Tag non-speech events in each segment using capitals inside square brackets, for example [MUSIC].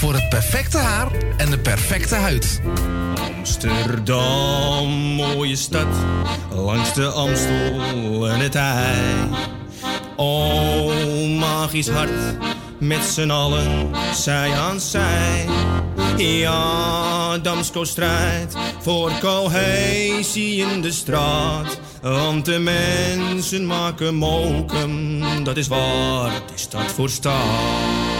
voor het perfecte haar en de perfecte huid. Amsterdam, mooie stad, langs de Amstel en het IJ. Oh, magisch hart, met z'n allen, zij aan zij. Ja, Damsko strijdt voor cohesie in de straat. Want de mensen maken mokum, dat is waar de stad voor staat.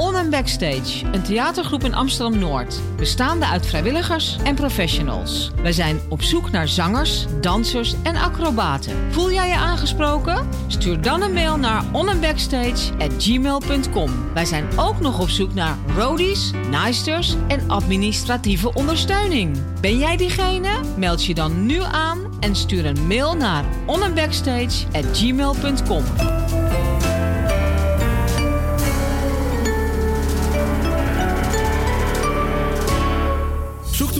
On Backstage, een theatergroep in Amsterdam-Noord. Bestaande uit vrijwilligers en professionals. Wij zijn op zoek naar zangers, dansers en acrobaten. Voel jij je aangesproken? Stuur dan een mail naar onandbackstage.gmail.com. Wij zijn ook nog op zoek naar roadies, naaisters en administratieve ondersteuning. Ben jij diegene? Meld je dan nu aan en stuur een mail naar onandbackstage.gmail.com.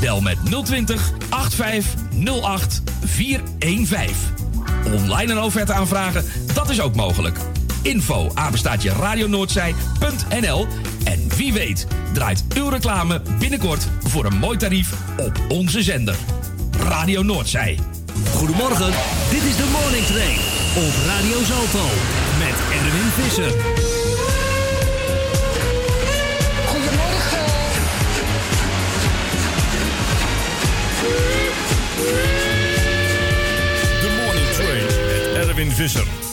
Bel met 020 8508 415. Online een offerte aanvragen, dat is ook mogelijk. Info apenstaatje radionoordzij.nl En wie weet draait uw reclame binnenkort voor een mooi tarief op onze zender. Radio Noordzij. Goedemorgen, dit is de Morning Train op Radio Zalto met Erwin Visser. De Morning Train met Erwin Visser.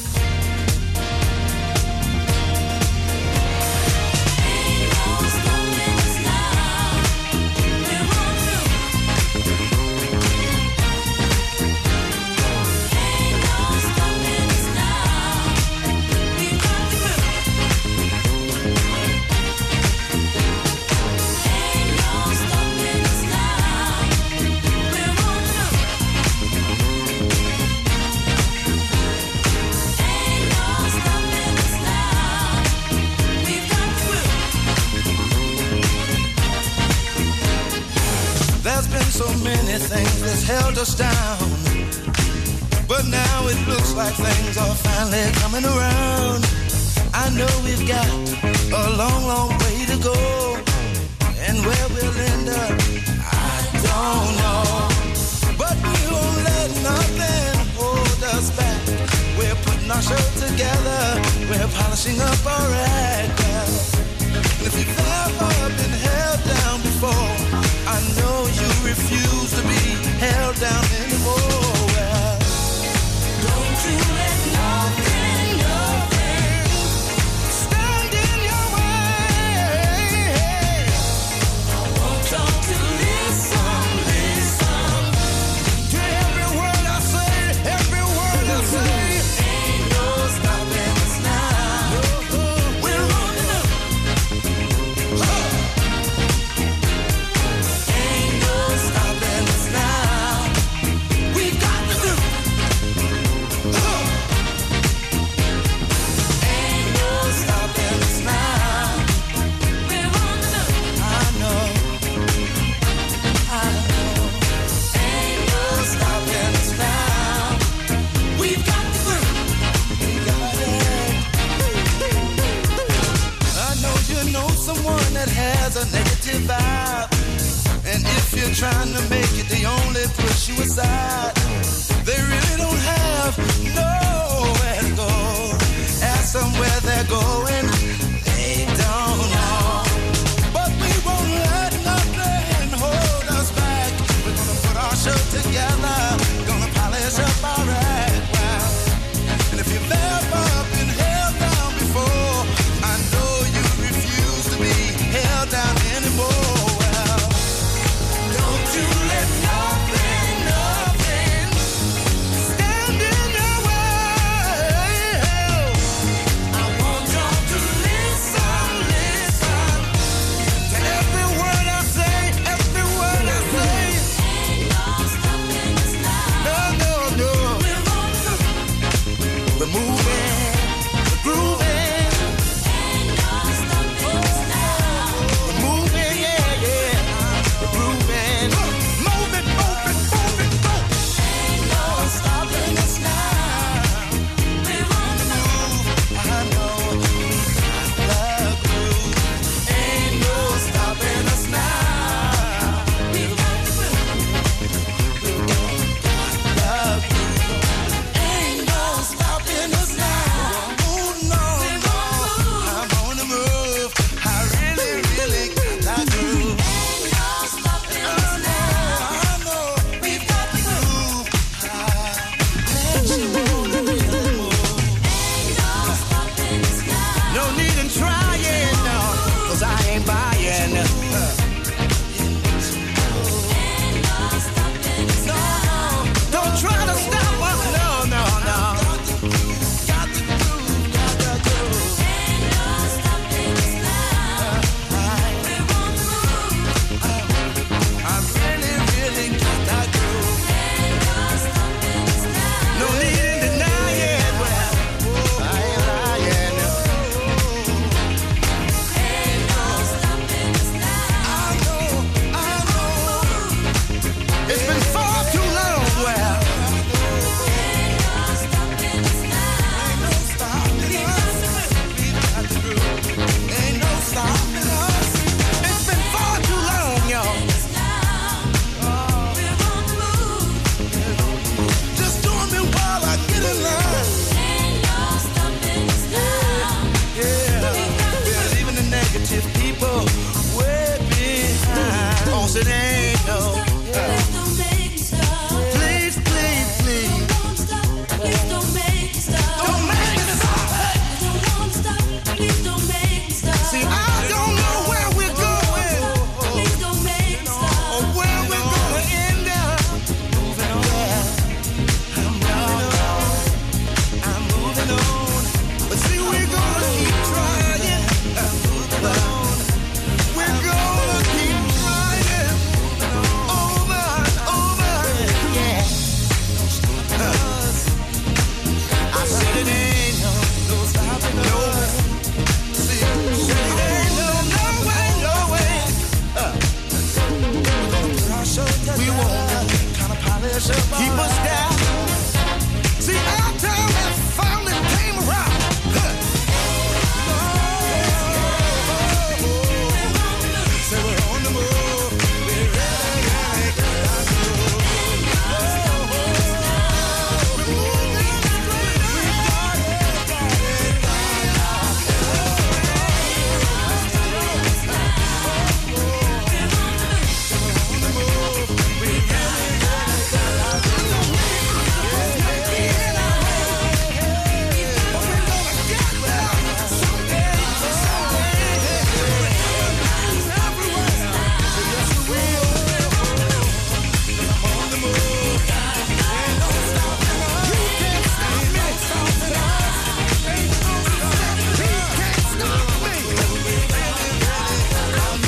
us down. But now it looks like things are finally coming around. I know we've got a long, long way to go. And where we'll end up, I don't know. But we won't let nothing hold us back. We're putting our show together. We're polishing up our act. And if you've ever been held down before, I know you refuse down anymore.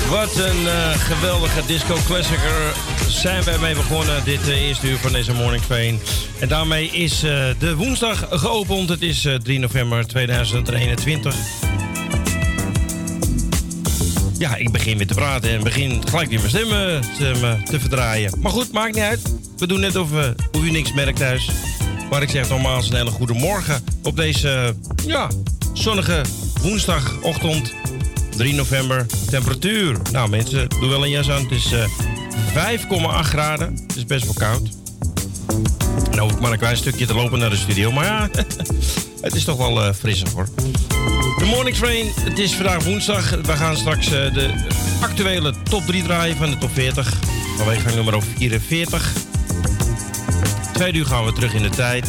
Wat een eh, geweldige disco classicer zijn wij mee begonnen. Dit eh, eerste uur van deze Morning Train. En daarmee is eh, de woensdag geopend. Het is 3 november 2021. Ja, ik begin weer te praten en begin gelijk weer mijn stemmen te, verdraaien. Maar goed, maakt niet uit. We doen net of, hoe u niks merkt thuis. Maar ik zeg nogmaals een hele goede morgen op deze ja, zonnige woensdagochtend. 3 november. Temperatuur. Nou mensen, doe wel een jas aan. Het is eh, 5,8 graden. Het is best wel koud. Nou hoef ik maar een klein stukje te lopen naar de studio. Maar ja, [LAUGHS] het is toch wel eh frisser hoor. De Morning Train, het is vandaag woensdag. We gaan straks eh, de actuele top 3 draaien van de top 40. Vanwege gang nummer 44. Tweede uur gaan we terug in de tijd.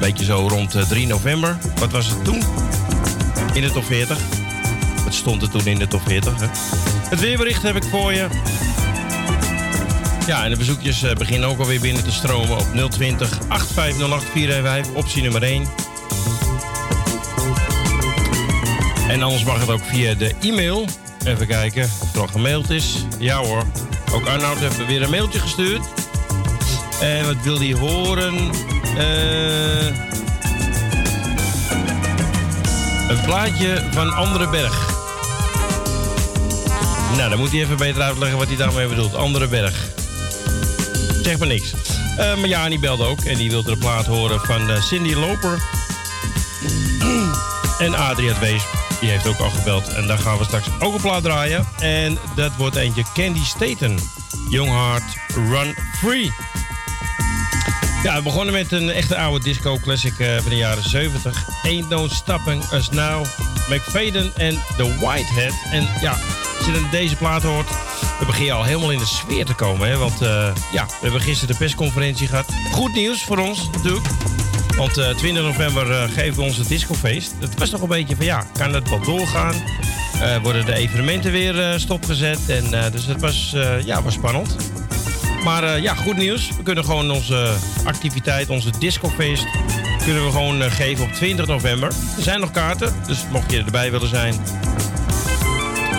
Beetje zo rond eh, 3 november. Wat was het toen? In de top 40. Wat stond er toen in de top 40? Hè? Het weerbericht heb ik voor je. Ja, en de bezoekjes eh, beginnen ook alweer binnen te stromen op 020 8508 415, optie nummer 1. En anders mag het ook via de e-mail. Even kijken of er al gemaild is. Ja hoor. Ook Arnoud heeft weer een mailtje gestuurd. En wat wil hij horen? Eh, een plaatje van Andere Berg. Nou, dan moet hij even beter uitleggen wat hij daarmee bedoelt. Andere Berg. Zeg maar niks. Eh, maar Jani belde ook en die wilde de plaat horen van eh, Cindy Loper. [CLEARS THROAT] en Adriaan Wees, die heeft ook al gebeld. En daar gaan we straks ook een plaat draaien. En dat wordt eentje Candy Staten. Young Heart Run Free. Ja, we begonnen met een echte oude disco classic eh, van de jaren 70. Ain't No Stopping Us Now. McFadden en The Whitehead. En ja, als je dan deze plaat hoort, dan begin je al helemaal in de sfeer te komen. Hè? Want eh, ja, we hebben gisteren de persconferentie gehad. Goed nieuws voor ons natuurlijk. Want eh 20 november eh, geven we ons het discofeest. Het was toch een beetje van ja, kan dat wel doorgaan? Eh, worden de evenementen weer eh, stopgezet? En, eh, dus het was, eh, ja, was spannend. Maar eh, ja, goed nieuws. We kunnen gewoon onze activiteit, onze discofeest, kunnen we gewoon eh, geven op 20 november. Er zijn nog kaarten, dus mocht je erbij willen zijn,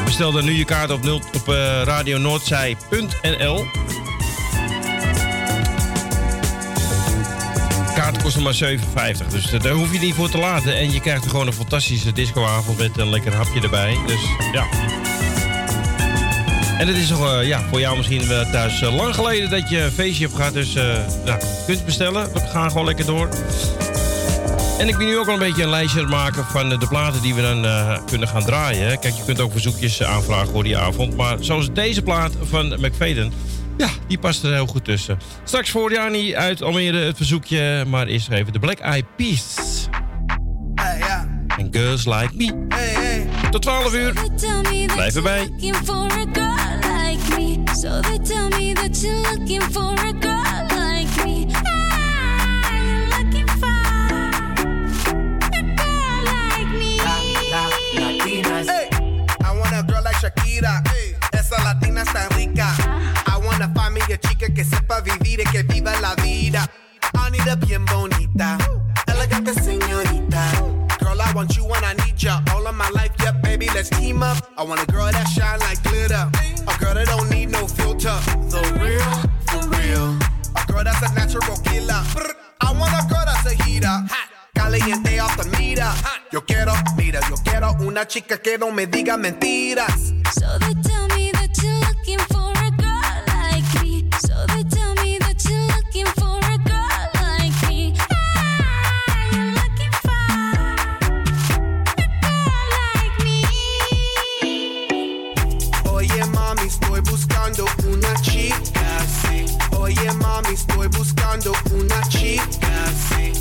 bestel dan nu je kaart op, 0, op eh, radionoordzij.nl. Kaarten kosten maar 7,50, dus daar hoef je niet voor te laten. En je krijgt er gewoon een fantastische discoavond met een lekker hapje erbij. Dus ja. En het is toch eh, ja, voor jou misschien thuis eh, lang geleden dat je een feestje hebt gehad. Dus eh nou, je kunt bestellen. We gaan gewoon lekker door. En ik ben nu ook al een beetje een lijstje aan het maken van de platen die we dan eh, kunnen gaan draaien. Kijk, je kunt ook verzoekjes aanvragen voor die avond. Maar zoals deze plaat van McFadden, ja, die past er heel goed tussen. Straks voor Jani uit Almere het verzoekje. Maar eerst even de Black Eyed Peas. En Girls Like Me. Tot 12 uur. Blijf erbij. looking for a girl like me. So like Shakira. Eh, esa latina está rica. I wanna find me a chica que sepa vivir y que viva la vida. I need a bien bonita, elegante señorita. Girl, I want you and I need ya all of my life. Yep, baby, let's team up. I want a girl that shine like glitter, a girl that don't need no filter. The real, for real. A girl that's a natural killer. I want a girl that's a heater. Caliente off the meter. Yo quiero, mira, yo quiero una chica que no me diga mentiras. So they tell me that you're looking for a girl like me. So they tell me that you're looking for a girl like me. Ah, you're looking for a girl like me. Oye mami, estoy buscando una chica, sí. Oye mami, estoy buscando una chica, sí.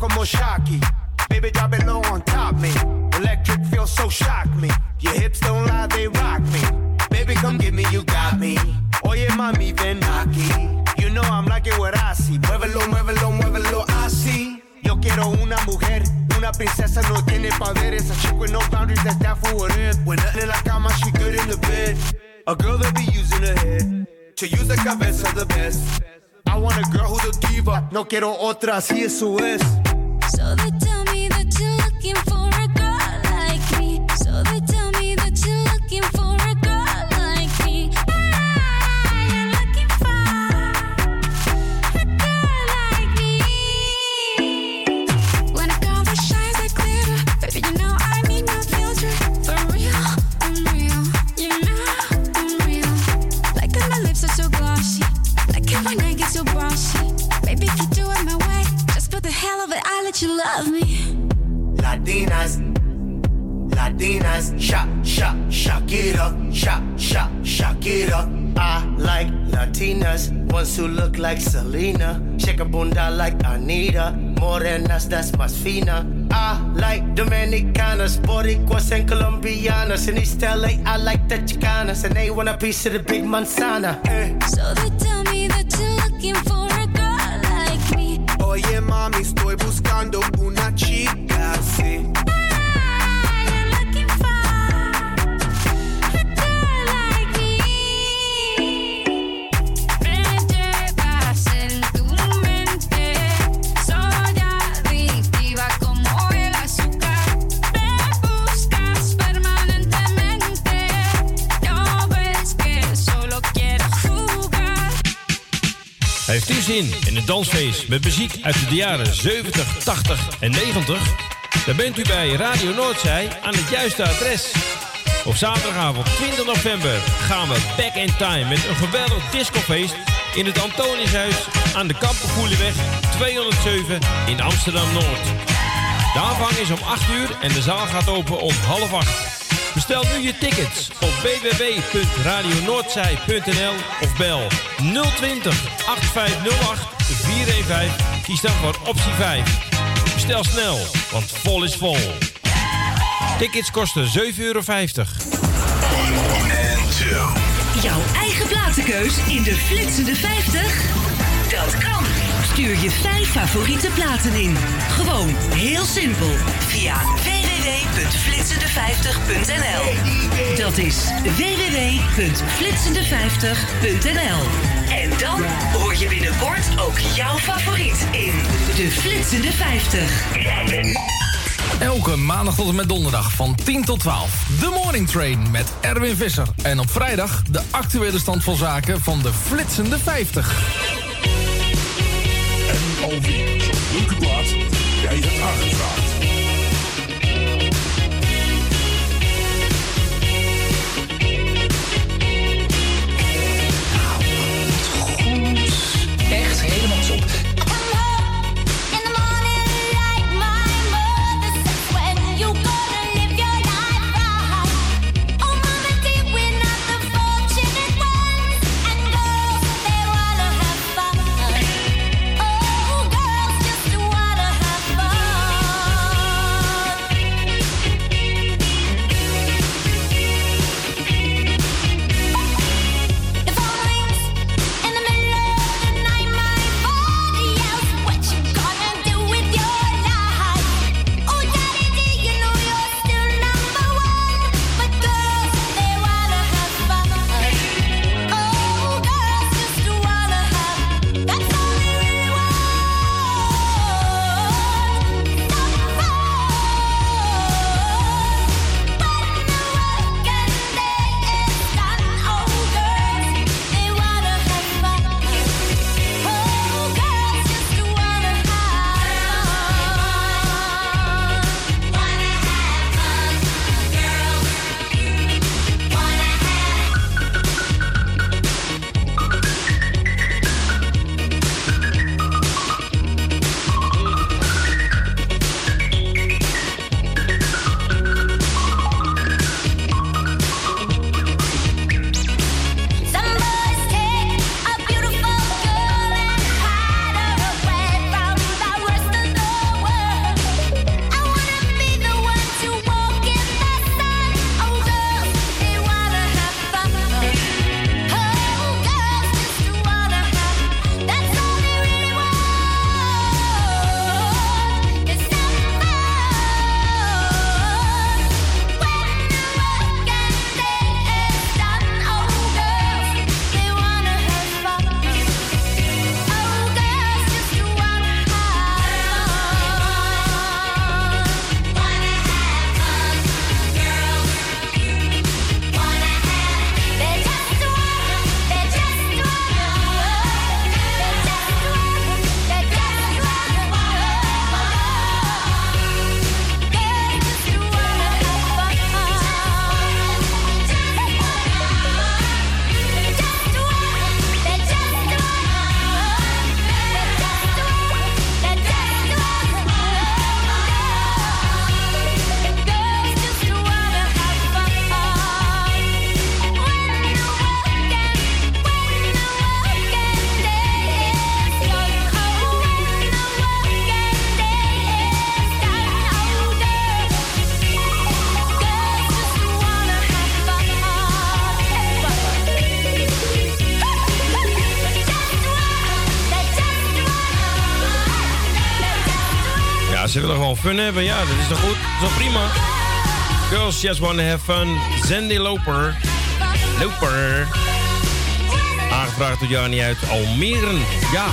Como Shocky. Baby, drop it low on top me. Electric feels so shock me. Your hips don't lie, they rock me. Baby, come get me, you got me. Oye, mami, ven aquí. You know I'm liking what I see. Muévelo, muévelo, muévelo así. Yo quiero una mujer, una princesa, no tiene poderes. A chick with no boundaries, that's that for what it is. When nothing in la cama, she good in the bed. A girl that be using her head to use the cabeza the best. I want a girl who's a diva, no quiero otra, así eso es. So they tell me that you're looking for that you love me. Latinas, Latinas, shock, shock, shock it up, shock, shock, shock it up. I like Latinas, ones who look like Selena, shake a bunda like Anita, morenas that's más fina. I like Dominicanas, Boricuas and Colombianas, in East LA I like the Chicanas, and they want a piece of the big manzana. Eh. So they tell me that you're looking for. Oye mami, estoy buscando una chica así. Heeft u zin in een dansfeest met muziek uit de jaren 70, 80 en 90? Dan bent u bij Radio Noordzij aan het juiste adres. Op zaterdagavond 20 november gaan we back in time met een geweldig discofeest in het Antoniushuis aan de Kampenkoelenweg 207 in Amsterdam-Noord. De aanvang is om 8 uur en de zaal gaat open om half 8. Bestel nu je tickets op www.radionoordzij.nl of bel 020 8508 415. Kies dan voor optie 5. Bestel snel, want vol is vol. Tickets kosten 7,50 euro. Jouw eigen platenkeus in de flitsende 50? Dat kan. Stuur je vijf favoriete platen in. Gewoon heel simpel. Via flitsende50.nl. Dat is www.flitsende50.nl. En dan hoor je binnenkort ook jouw favoriet in De Flitsende 50. Elke maandag tot en met donderdag van 10 tot 12. De Morning Train met Erwin Visser. En op vrijdag de actuele stand van zaken van de flitsende 50. En alweer zo'n leuke plaat, jij het aardig. Fun hebben. Ja, dat is toch goed? Dat toch prima? Girls just want to have fun. Zandy Loper. Loper. Aangevraagd door Jani uit Almere. Ja.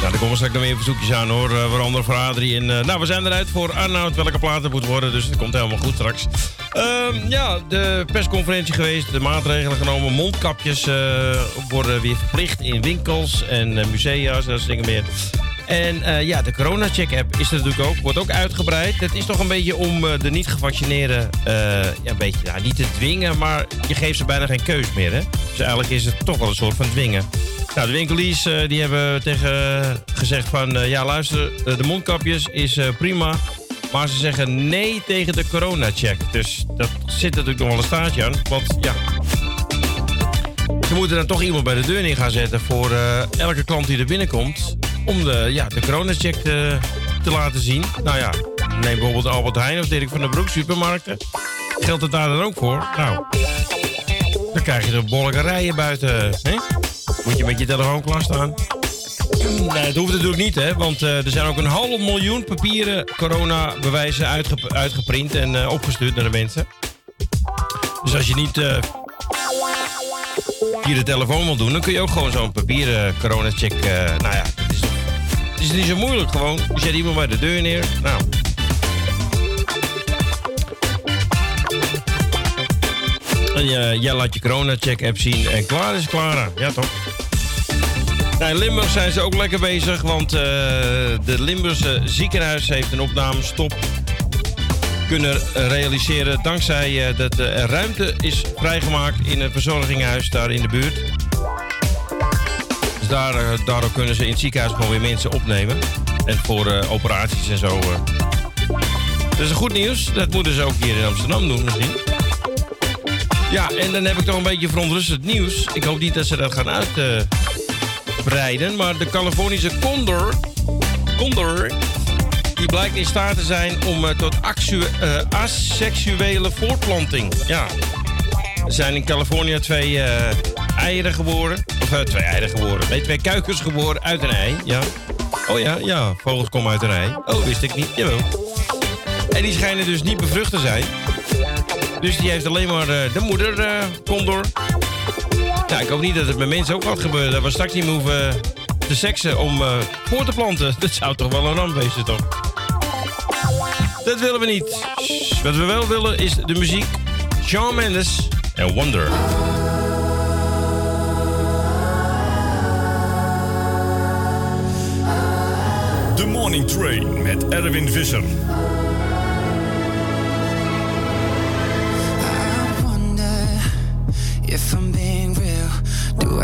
Nou, er komen straks nog meer verzoekjes aan hoor. Uh, waaronder voor Adrie. En, uh, nou, we zijn eruit voor Arnoud welke plaat het moet worden. Dus het komt helemaal goed straks. Uh, ja, de persconferentie geweest. De maatregelen genomen. Mondkapjes uh, worden weer verplicht in winkels en uh, musea. Dat soort dingen meer. En uh, ja, de corona-check-app is er natuurlijk ook, wordt ook uitgebreid. Het is toch een beetje om de niet-gevaccineerden ja, een beetje, nou, niet te dwingen, maar je geeft ze bijna geen keus meer. Hè? Dus eigenlijk is het toch wel een soort van dwingen. Nou, de winkeliers die hebben tegen gezegd van, ja luister, de mondkapjes is prima. Maar ze zeggen nee tegen de corona-check. Dus dat zit natuurlijk nog wel een staartje aan. Want ja, ze moeten dan toch iemand bij de deur in gaan zetten voor elke klant die er binnenkomt om de, ja, de coronacheck te, te laten zien. Nou ja, neem bijvoorbeeld Albert Heijn of Dirk van der Broek, supermarkten. Geldt het daar dan ook voor? Nou, dan krijg je de bolleke rijen buiten. Hè? Moet je met je telefoon klaarstaan. Nee, dat hoeft natuurlijk niet, hè? Want uh, er zijn ook een half miljoen papieren coronabewijzen uitge uitgeprint en uh, opgestuurd naar de mensen. Dus als je niet uh, de telefoon wil doen, dan kun je ook gewoon zo'n papieren coronacheck. nou ja, het is niet zo moeilijk gewoon. Je zet iemand bij de deur neer. Nou. En jij laat je corona-check-app zien en klaar is klaar. Ja, toch? Nou, in Limburg zijn ze ook lekker bezig, want uh, de Limburgse ziekenhuis heeft een opnamestop kunnen realiseren dankzij uh, dat er ruimte is vrijgemaakt in het verzorginghuis daar in de buurt. Dus daar, daardoor kunnen ze in het ziekenhuis gewoon weer mensen opnemen. En voor operaties en zo. Dat is goed nieuws. Dat moeten ze ook hier in Amsterdam doen misschien. Ja, en dan heb ik toch een beetje verontrustend nieuws. Ik hoop niet dat ze dat gaan uitbreiden. maar de Californische condor... Condor... Die blijkt in staat te zijn om tot asexuele voortplanting. Ja. Er zijn in Californië twee eieren geboren. Of uh, twee eieren geboren. Nee, twee kuikens geboren uit een ei. Ja. Oh ja, ja. Vogels komen uit een ei. Oh, wist ik niet. Jawel. En die schijnen dus niet bevrucht te zijn. Dus die heeft alleen maar uh, de moeder, uh, condor. Ik hoop niet dat het met mensen ook gaat gebeuren. Dat we straks niet meer hoeven te seksen om uh, voor te planten. [LAUGHS] Dat zou toch wel een ramp wezen, toch? Dat willen we niet. Wat we wel willen is de muziek. Shawn Mendes en Wonder. The Morning Train met Erwin Visser.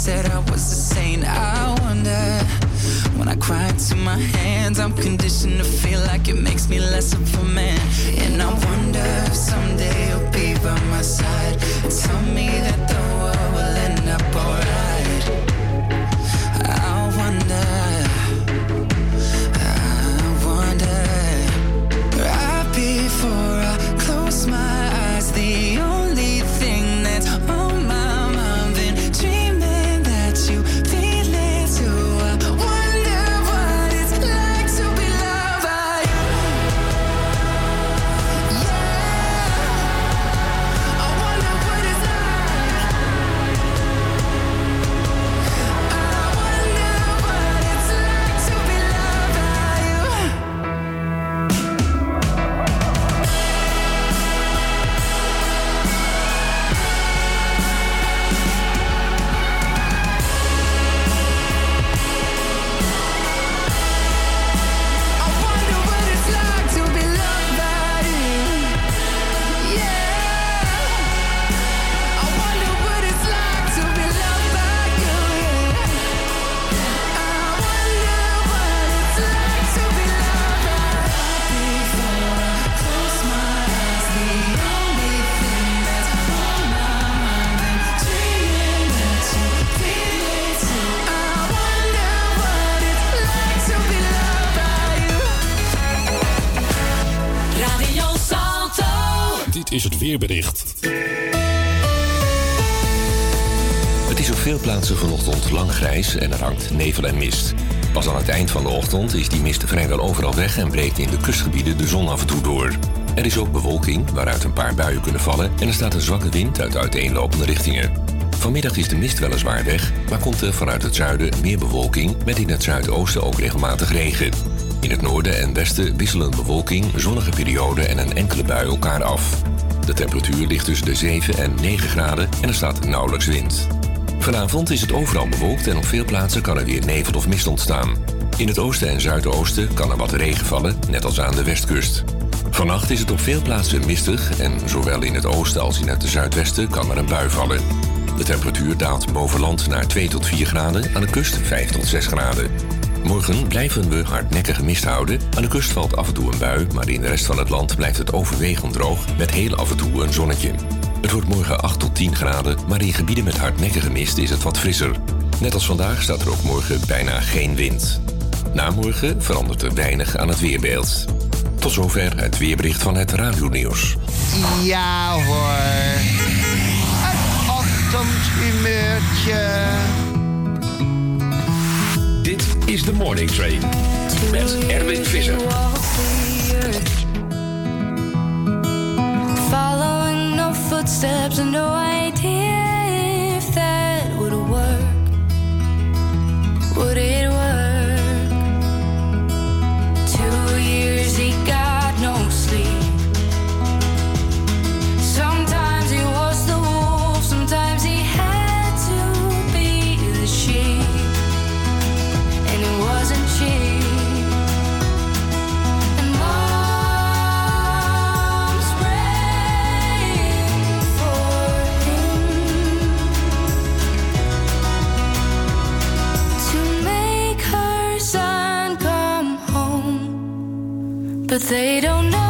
said I was a saint. I wonder when I cry into my hands, I'm conditioned to feel like it makes me less of a man. And I wonder if someday you'll be by my side and tell me that the world will end up alright. Weerbericht. Het is op veel plaatsen vanochtend lang grijs en er hangt nevel en mist. Pas aan het eind van de ochtend is die mist vrijwel overal weg en breekt in de kustgebieden de zon af en toe door. Er is ook bewolking, waaruit een paar buien kunnen vallen en er staat een zwakke wind uit uiteenlopende richtingen. Vanmiddag is de mist weliswaar weg, maar komt er vanuit het zuiden meer bewolking met in het zuidoosten ook regelmatig regen. In het noorden en westen wisselen bewolking, zonnige perioden en een enkele bui elkaar af. De temperatuur ligt tussen de 7 en 9 graden en er staat nauwelijks wind. Vanavond is het overal bewolkt en op veel plaatsen kan er weer nevel of mist ontstaan. In het oosten en zuidoosten kan er wat regen vallen, net als aan de westkust. Vannacht is het op veel plaatsen mistig en zowel in het oosten als in het zuidwesten kan er een bui vallen. De temperatuur daalt boven land naar 2 tot 4 graden, aan de kust 5 tot 6 graden. Morgen blijven we hardnekkige mist houden. Aan de kust valt af en toe een bui, maar in de rest van het land blijft het overwegend droog met heel af en toe een zonnetje. Het wordt morgen 8 tot 10 graden, maar in gebieden met hardnekkige mist is het wat frisser. Net als vandaag staat er ook morgen bijna geen wind. Na morgen verandert er weinig aan het weerbeeld. Tot zover het weerbericht van het radionieuws. Ja hoor. Het ochtendhumeurtje. Is de Morning Train met Erwin Visser. Following no footsteps and no idea if that would work. Would it but they don't know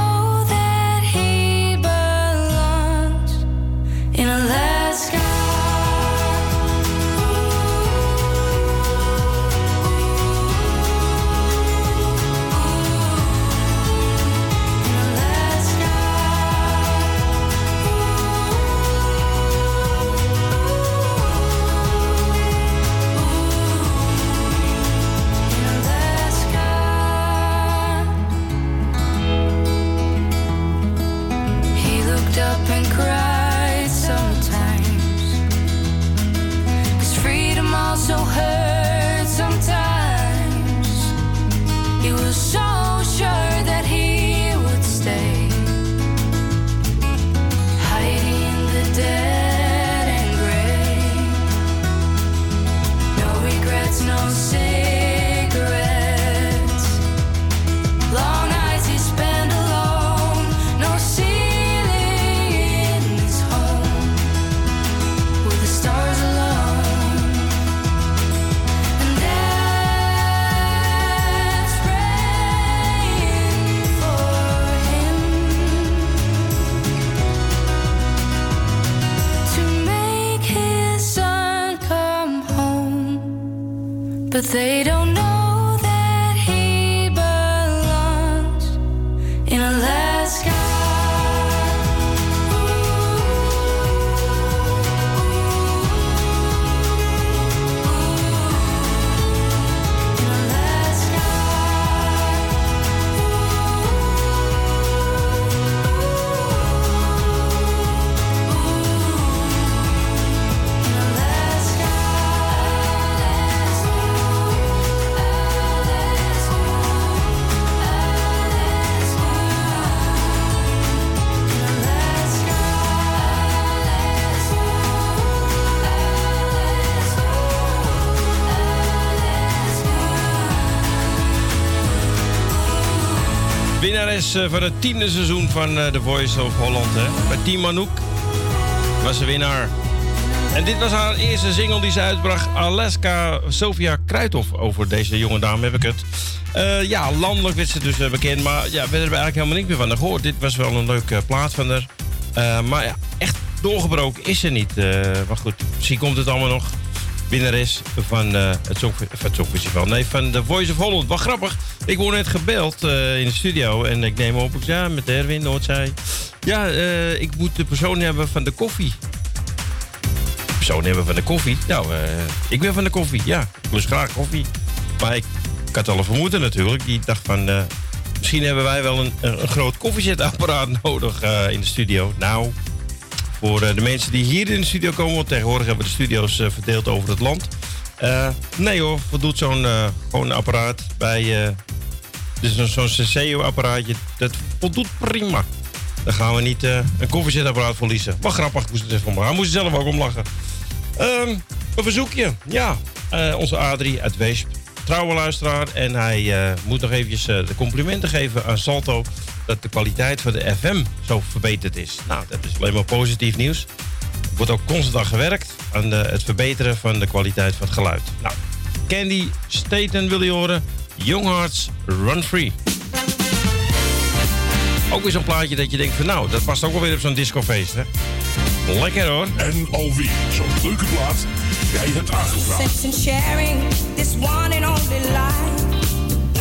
but they don't Winnares eh, van het tiende seizoen van eh, The Voice of Holland. Hè? Bij Team Manouk was ze winnaar. En dit was haar eerste single die ze uitbracht. Alaska Sofia Kruithof. Over deze jonge dame heb ik het. Eh, ja, landelijk werd ze dus bekend. Maar ja, we hebben eigenlijk helemaal niks meer van gehoord. Dit was wel een leuke plaat van haar. Maar ja, echt doorgebroken is ze niet. Maar goed, misschien komt het allemaal nog. Winnares van eh, het, van het Songfestival. Nee, van The Voice of Holland. Wat grappig. Ik word net gebeld eh, in de studio en ik neem op. Ik ja, met Erwin Noordzij. Ja, eh, ik moet de persoon hebben van de koffie. Persoon hebben van de koffie? Nou, ik ben van de koffie, ja. Ik lust graag koffie. Maar ik, ik had al vermoeden natuurlijk. Die dacht van, misschien hebben wij wel een, een, groot koffiezetapparaat [LAUGHS] nodig in de studio. Nou, voor eh, de mensen die hier in de studio komen, want tegenwoordig hebben we de studio's eh, verdeeld over het land. Eh, nee hoor, wat doet zo'n gewoon apparaat bij. dus zo'n Senseo-apparaatje, dat voldoet prima. Dan gaan we niet eh, een koffiezetapparaat verliezen. Wat grappig, moest het even. Hij moest er zelf ook om lachen. Ehm, een verzoekje. Ja, onze Adrie uit Weesp. Trouwe luisteraar. En hij moet nog eventjes de complimenten geven aan Salto. Dat de kwaliteit van de FM zo verbeterd is. Nou, dat is alleen maar positief nieuws. Er wordt ook constant aan gewerkt aan de- het verbeteren van de kwaliteit van het geluid. Nou, Candy Staten wil je horen. Young Hearts Run Free. Ook weer zo'n plaatje dat je denkt van nou, dat past ook wel weer op zo'n discofeest, hè? Lekker hoor. En alweer zo'n leuke plaat. Jij hebt aangevraagd. Sense in sharing this one and only life.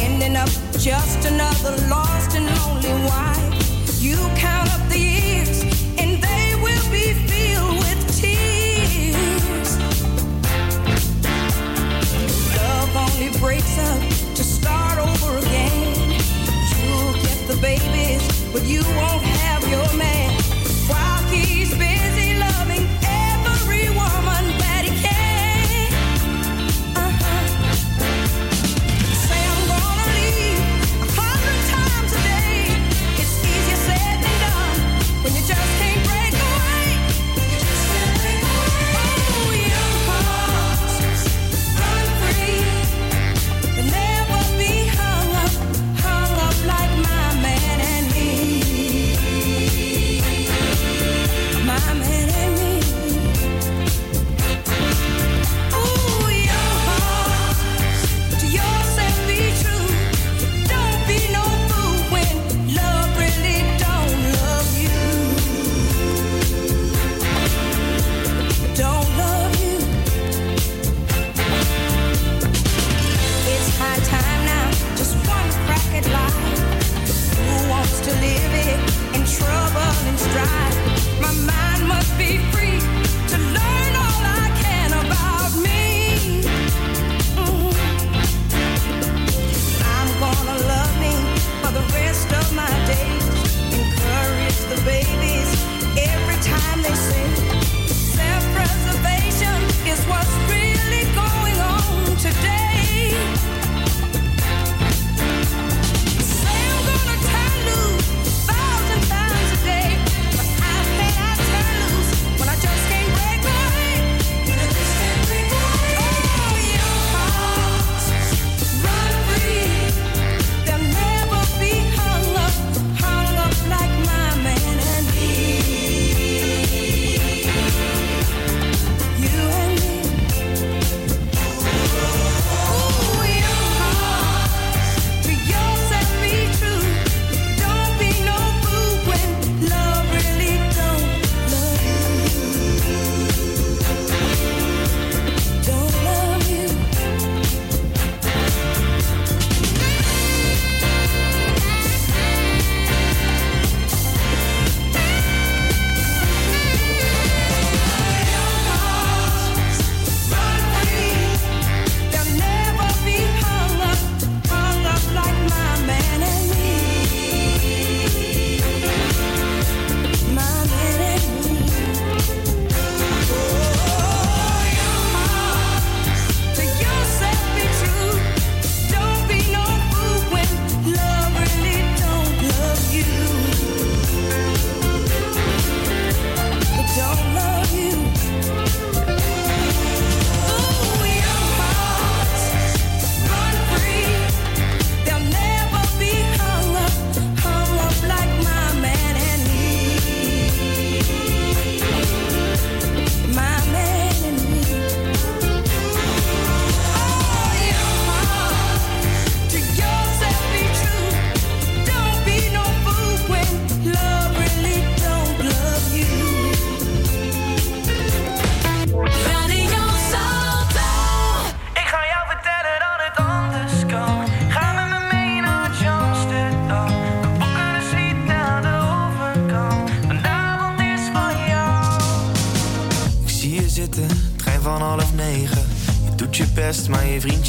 Ending up just another lost and lonely wife. You count up the years and they will be filled with tears. Love only breaks up to start over again. You'll get the babies, but you won't have your man.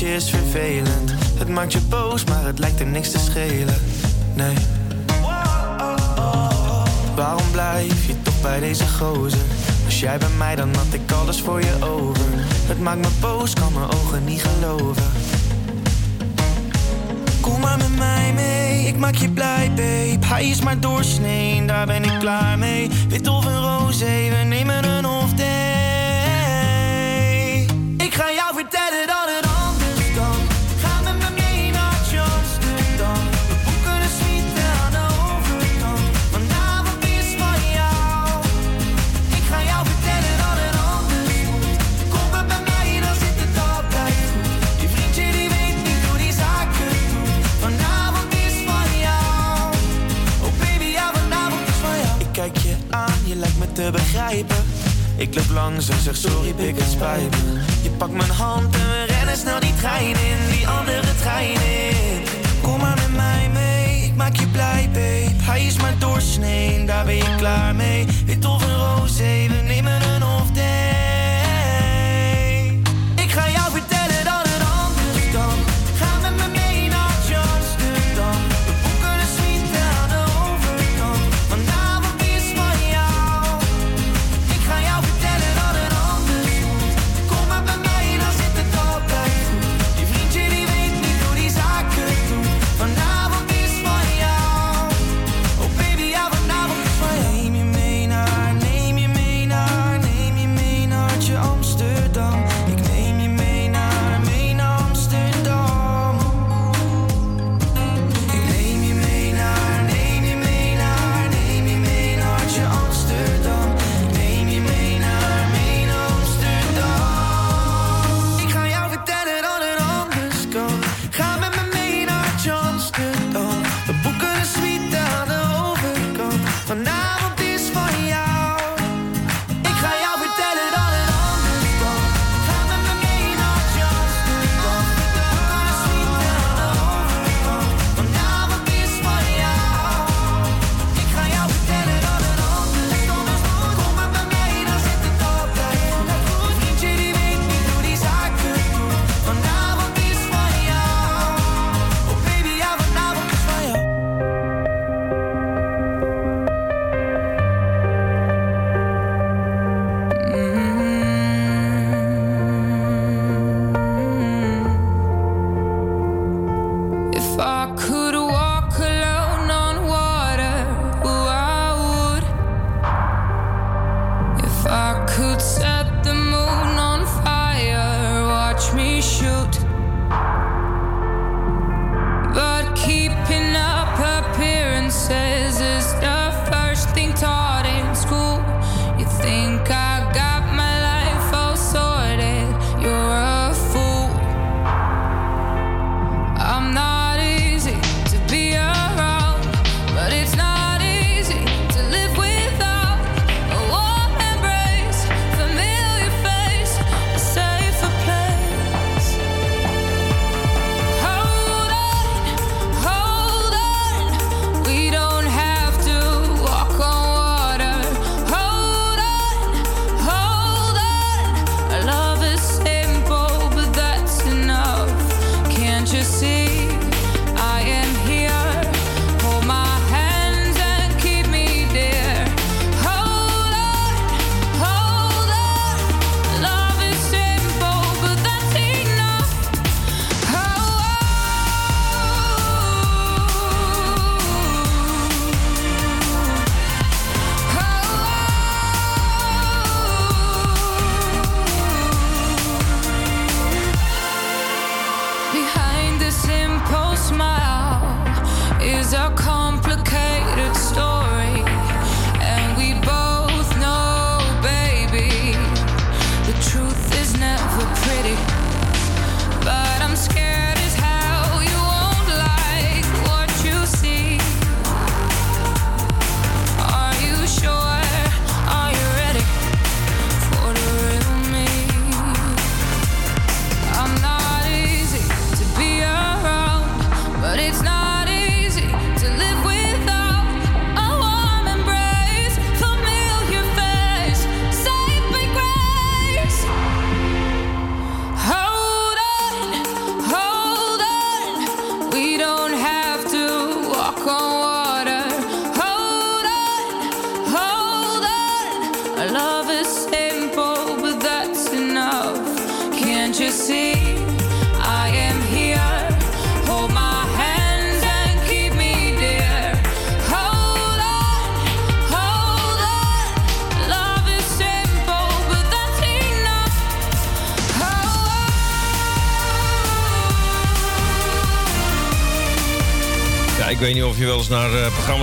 cheers Ik zeg sorry, pik, het spijt. Je pakt mijn hand en we rennen snel die trein in.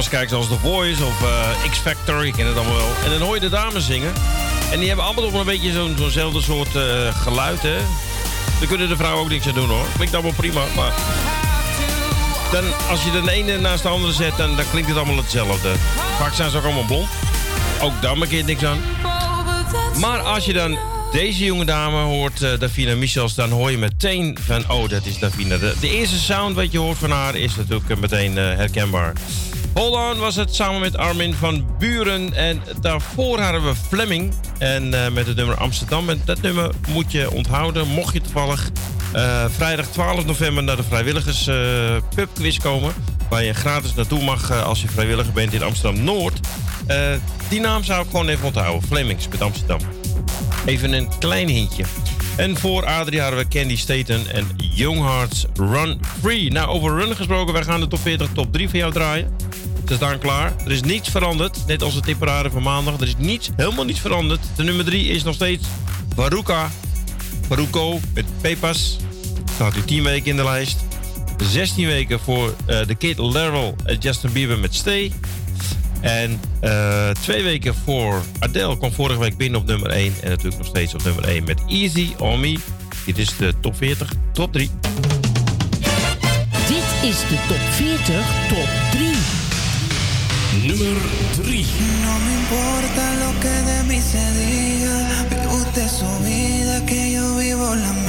Kijkt zoals The Voice of eh, X Factor. Je kent het allemaal wel. En dan hoor je de dames zingen. En die hebben allemaal wel een beetje zo'n, zo'nzelfde soort eh, geluid, hè. Daar kunnen de vrouwen ook niks aan doen, hoor. Klinkt allemaal prima, maar... Dan, als je de ene naast de andere zet, dan, dan klinkt het allemaal hetzelfde. Vaak zijn ze ook allemaal blond. Ook daar maak je niks aan. Maar als je dan deze jonge dame hoort, eh, Davina Michels, dan hoor je meteen van, oh, dat is Davina. De, eerste sound wat je hoort van haar is natuurlijk meteen eh, herkenbaar. Hold On was het samen met Armin van Buren. En daarvoor hadden we Fleming. En eh, met het nummer Amsterdam. En dat nummer moet je onthouden, mocht je toevallig eh, vrijdag 12 november naar de vrijwilligers eh pubquiz komen. Waar je gratis naartoe mag als je vrijwilliger bent in Amsterdam-Noord. Eh, die naam zou ik gewoon even onthouden. Flemings met Amsterdam. Even een klein hintje. En voor Adria hadden we Candy Staten en Young Hearts Run Free. Nou, over run gesproken, wij gaan de top 40, top 3 van jou draaien. Staan klaar. Er is niets veranderd. Net als de tipparade van maandag. Er is niets, helemaal niets veranderd. De nummer 3 is nog steeds Baruka. Baruko met Pepas. Staat nu 10 weken in de lijst. 16 weken voor eh, de Kid Larvel en Justin Bieber met Stay. En eh, twee weken voor Adele kwam vorige week binnen op nummer 1. En natuurlijk nog steeds op nummer 1 met Easy On Me. Dit is de top 40, top 3. Dit is de top 40, top 3. Nummer 3. No me importa lo que de mí se diga. Vive usted su vida, que yo vivo la mía.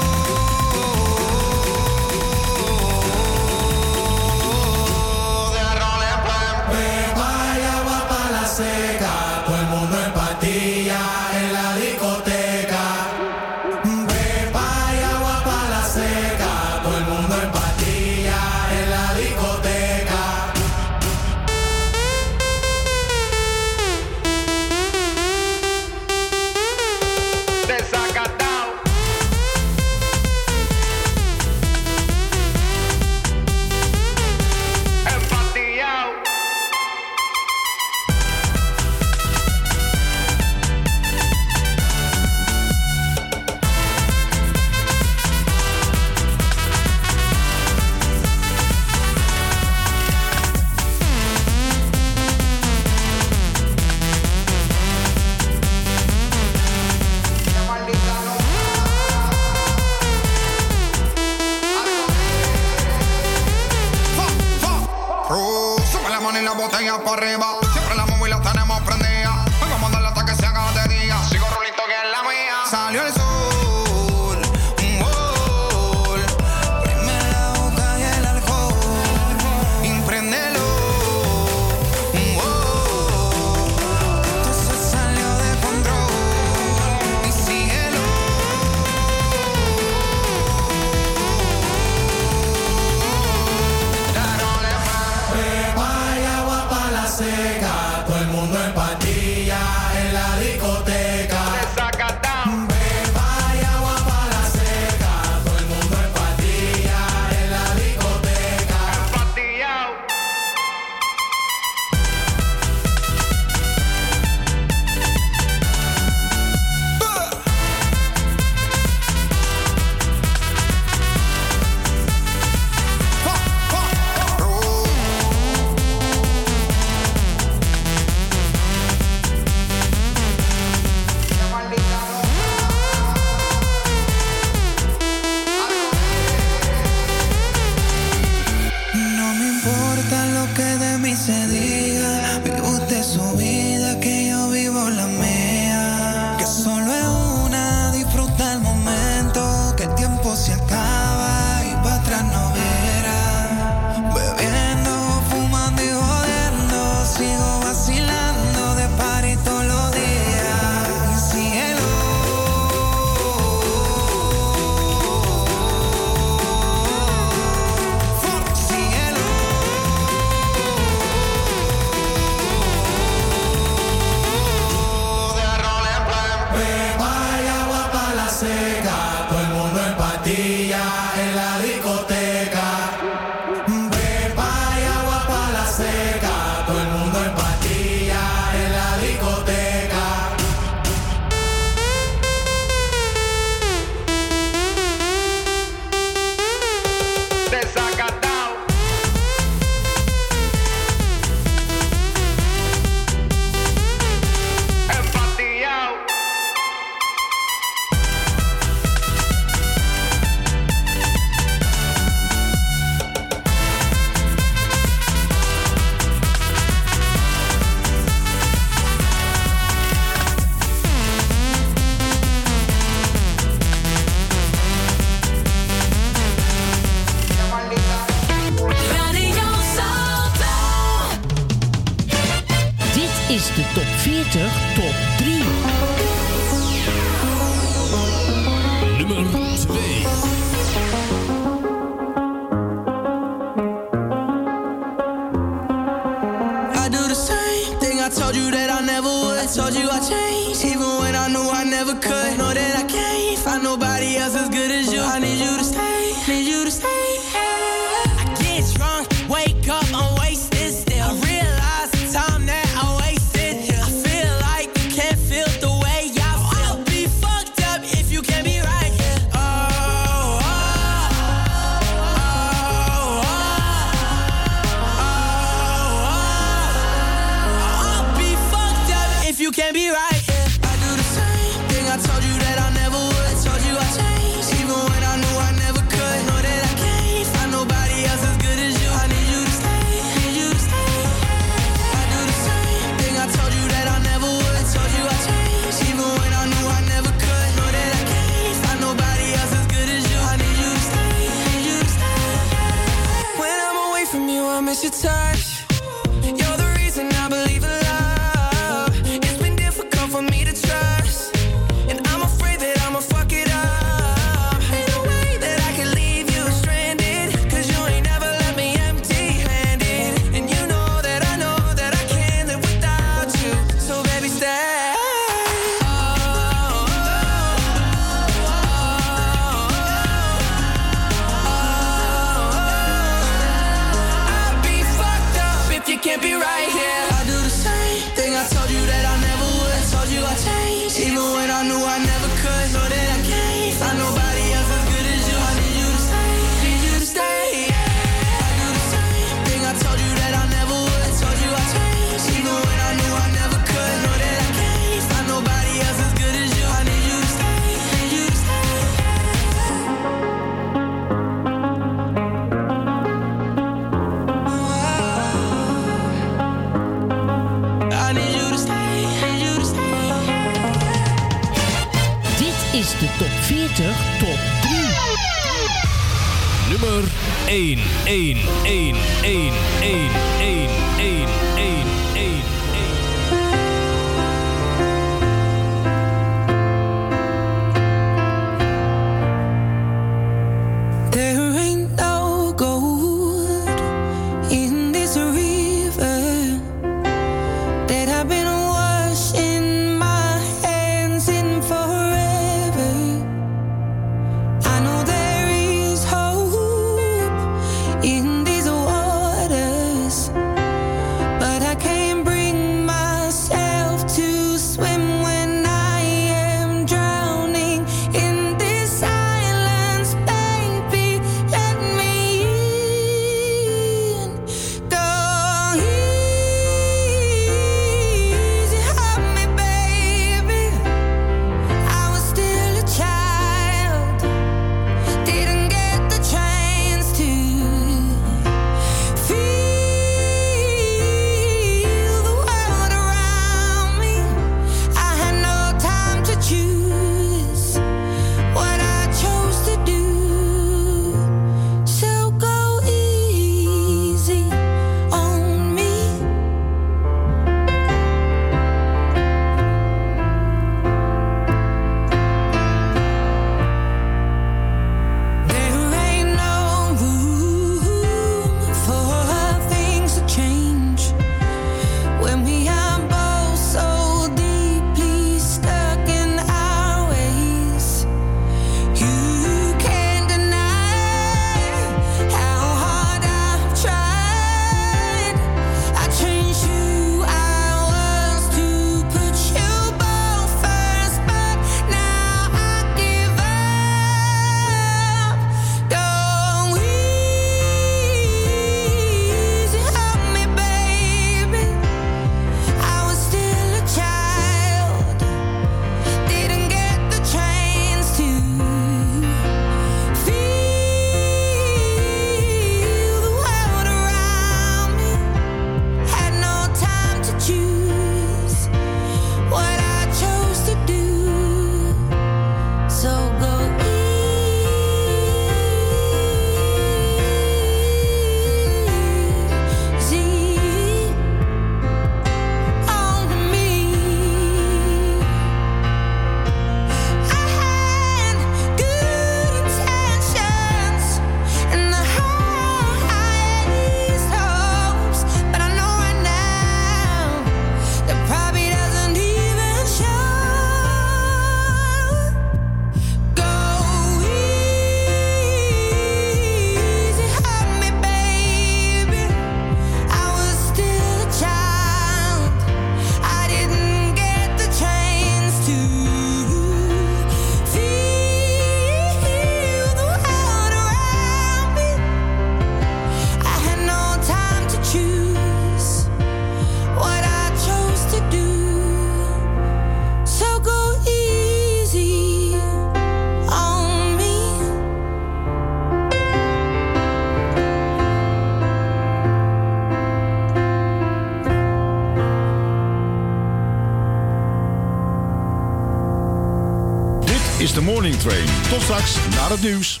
Train. Tot straks naar het nieuws.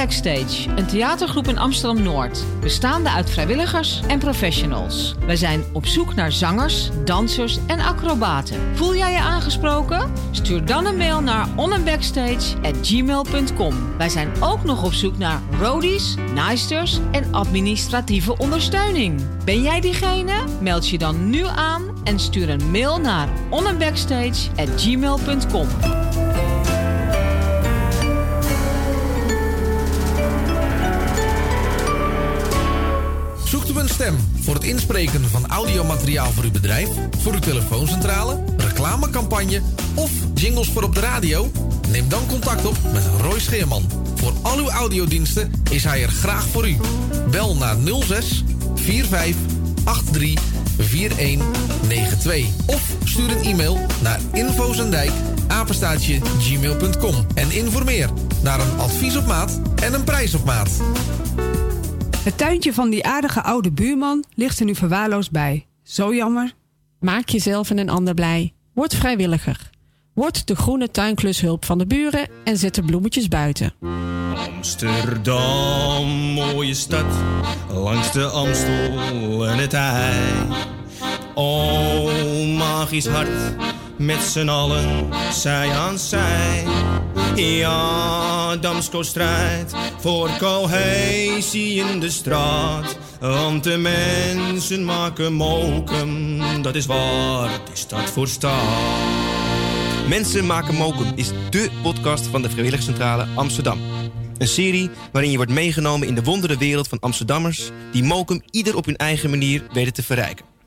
Backstage, een theatergroep in Amsterdam-Noord. Bestaande uit vrijwilligers en professionals. Wij zijn op zoek naar zangers, dansers en acrobaten. Voel jij je aangesproken? Stuur dan een mail naar onandbackstage@gmail.com. Wij zijn ook nog op zoek naar roadies, naaisters en administratieve ondersteuning. Ben jij diegene? Meld je dan nu aan en stuur een mail naar onandbackstage@gmail.com. Zoekt u een stem voor het inspreken van audiomateriaal voor uw bedrijf, voor uw telefooncentrale, reclamecampagne of jingles voor op de radio? Neem dan contact op met Roy Scheerman. Voor al uw audiodiensten is hij er graag voor u. Bel naar 06 45 83 4192 of stuur een e-mail naar infozendijk apenstaatje gmail.com en informeer naar een advies op maat en een prijs op maat. Het tuintje van die aardige oude buurman ligt er nu verwaarloosd bij. Zo jammer. Maak jezelf en een ander blij. Word vrijwilliger. Word de groene tuinklushulp van de buren en zet de bloemetjes buiten. Amsterdam, mooie stad, langs de Amstel en het IJ. Oh, magisch hart, met z'n allen, zij aan zij. Ja, Damsko strijdt voor cohesie in de straat. Want de mensen maken mokum, dat is waar die stad voor staat. Mensen maken mokum is dé podcast van de Vrijwilligcentrale Amsterdam. Een serie waarin je wordt meegenomen in de wondere wereld van Amsterdammers... die mokum ieder op hun eigen manier weten te verrijken.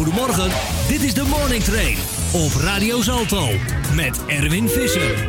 Goedemorgen, dit is de Morning Train op Radio Salto met Erwin Visser.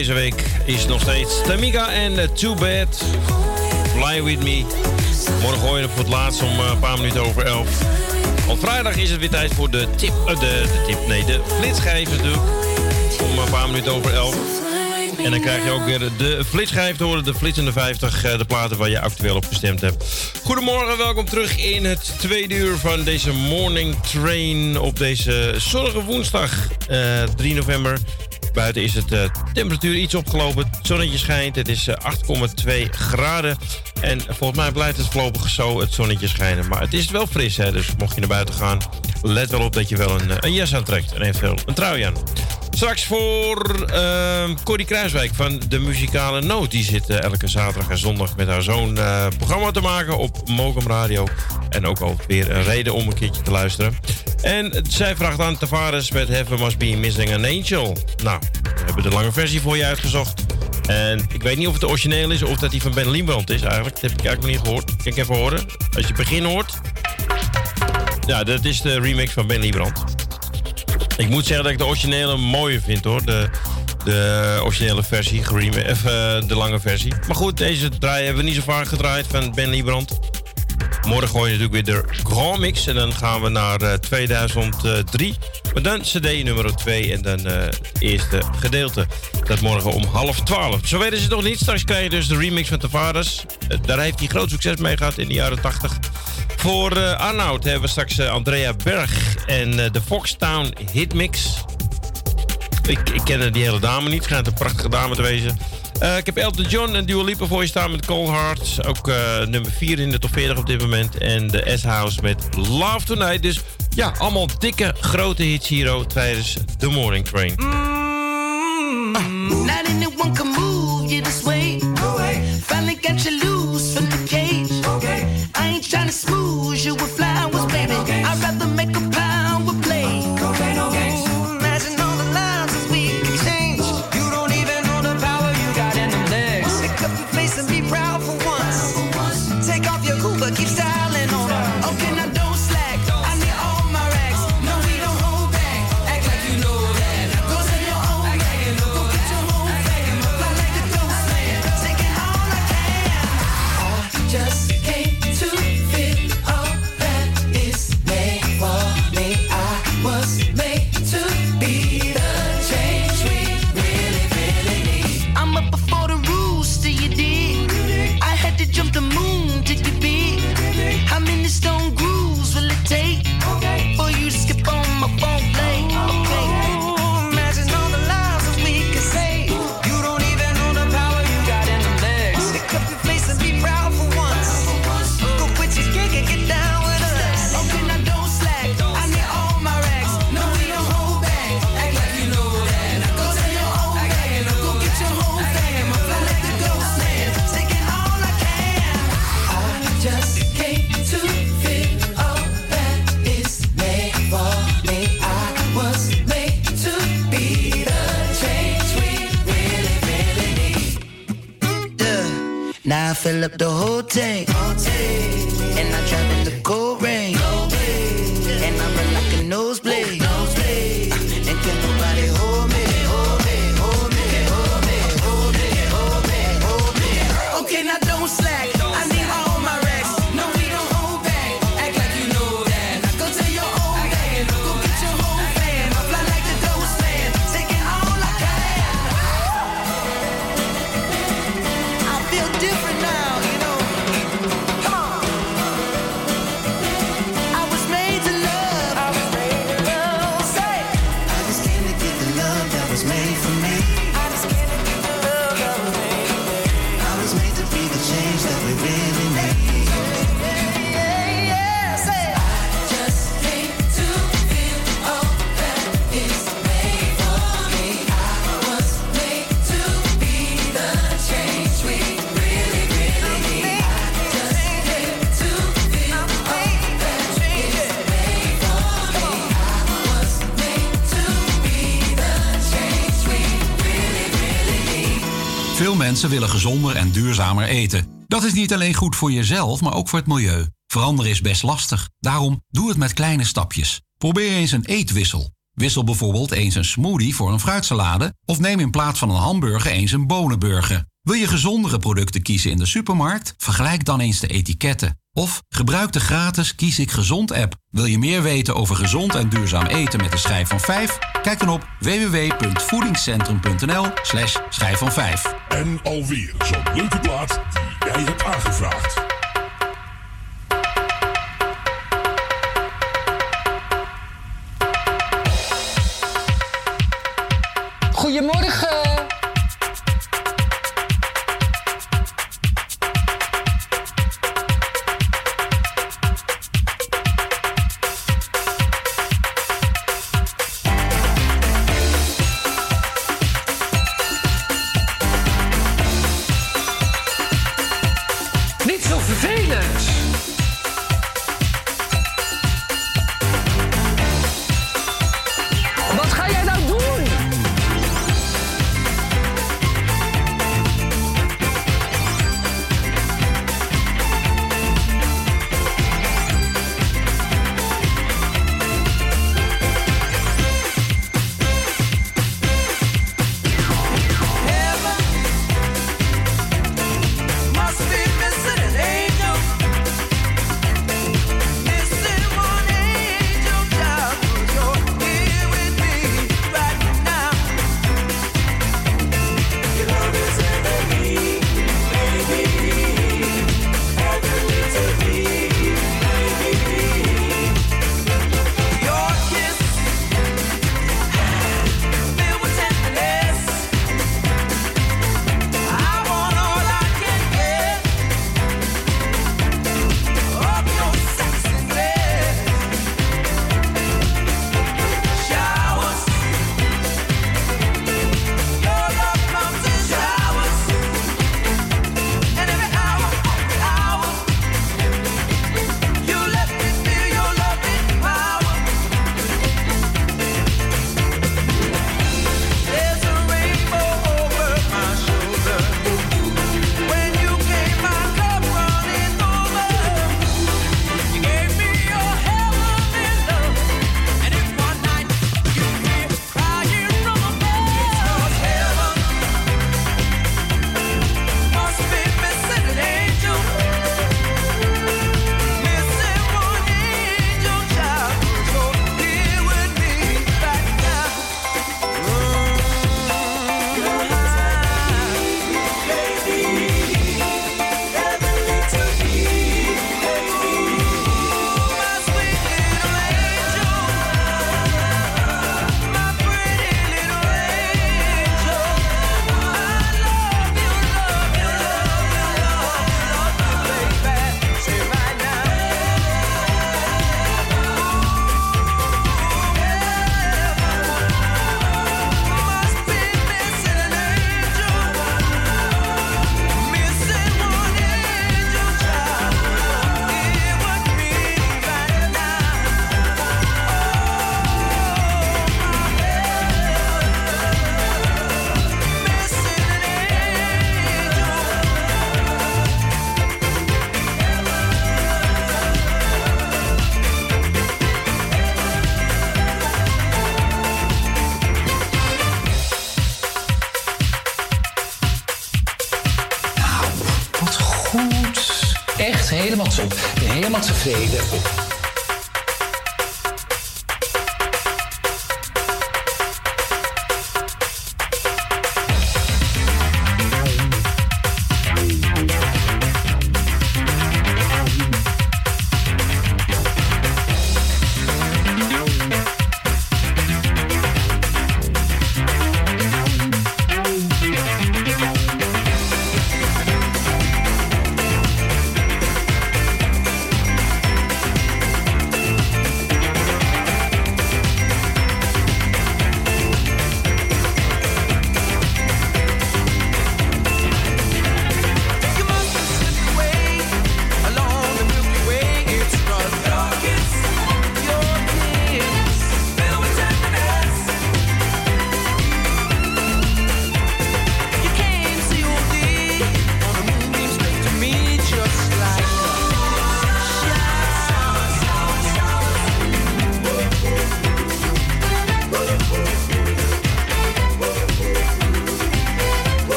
Deze week is nog steeds Tamika en Too Bad. Fly With Me. Morgen voor het laatst om eh, een paar minuten over 11. Want vrijdag is het weer tijd voor de tip. eh, de, de tip, nee, de natuurlijk. Om een paar minuten over 11. En dan krijg je ook weer de flitsschijf te horen. De flitsende 50, eh, de platen waar je actueel op gestemd hebt. Goedemorgen, welkom terug in het tweede uur van deze morning train. Op deze zonnige woensdag, eh, 3 november. Buiten is het temperatuur iets opgelopen. Het zonnetje schijnt. Het is eh, 8,2 graden. En volgens mij blijft het voorlopig zo het zonnetje schijnen. Maar het is wel fris, hè. Dus mocht je naar buiten gaan, let wel op dat je wel een, eh, een jas aantrekt. En eventueel een trui aan. Straks voor uh, Corrie Kruiswijk van de Muzikale Noot. Die zit eh, elke zaterdag en zondag met haar zoon eh, programma te maken op Mokum Radio. En ook alweer een reden om een keertje te luisteren. En zij vraagt aan Tavares met Heaven Must Be Missing an Angel. Nou, hebben de lange versie voor je uitgezocht. En ik weet niet of het de origineel is of dat die van Ben Liembrand is eigenlijk. Dat heb ik eigenlijk niet gehoord. Ik even horen? Als je het begin hoort. Ja, dat is de remix van Ben Liembrand. Ik moet zeggen dat ik de originele mooier vind hoor. De, de originele versie, of, eh, de lange versie. Maar goed, deze draai hebben we niet zo vaak gedraaid van Ben Liebrand. Morgen gooi je natuurlijk weer de Grand Mix. En dan gaan we naar eh, 2003. Maar dan CD nummer 2 en dan eh, het eerste gedeelte. Dat morgen om half 12. Zo weten ze nog niet. Straks krijg je dus de remix van Tavares. Eh, daar heeft hij groot succes mee gehad in de jaren 80. Voor eh, Arnoud hebben we straks eh, Andrea Berg en eh, de Foxtown Hitmix. Ik, ik ken die hele dame niet. Schijnt een prachtige dame te wezen. Eh, ik heb Elton John en Dua Lipa voor je staan met Cold Heart. Ook eh, nummer 4 in de top 40 op dit moment. En de S-House met Love Tonight. Dus ja, allemaal dikke, grote hits hier tijdens de Morning Train. Anyone can fill up the whole tank. And I Mensen willen gezonder en duurzamer eten. Dat is niet alleen goed voor jezelf, maar ook voor het milieu. Veranderen is best lastig. Daarom doe het met kleine stapjes. Probeer eens een eetwissel. Wissel bijvoorbeeld eens een smoothie voor een fruitsalade of neem in plaats van een hamburger eens een bonenburger. Wil je gezondere producten kiezen in de supermarkt? Vergelijk dan eens de etiketten. Of gebruik de gratis Kies ik Gezond app. Wil je meer weten over gezond en duurzaam eten met een schijf van 5? Kijk dan op www.voedingscentrum.nl slash schijf van 5. En alweer zo'n leuke plaat die jij hebt aangevraagd. Goedemorgen.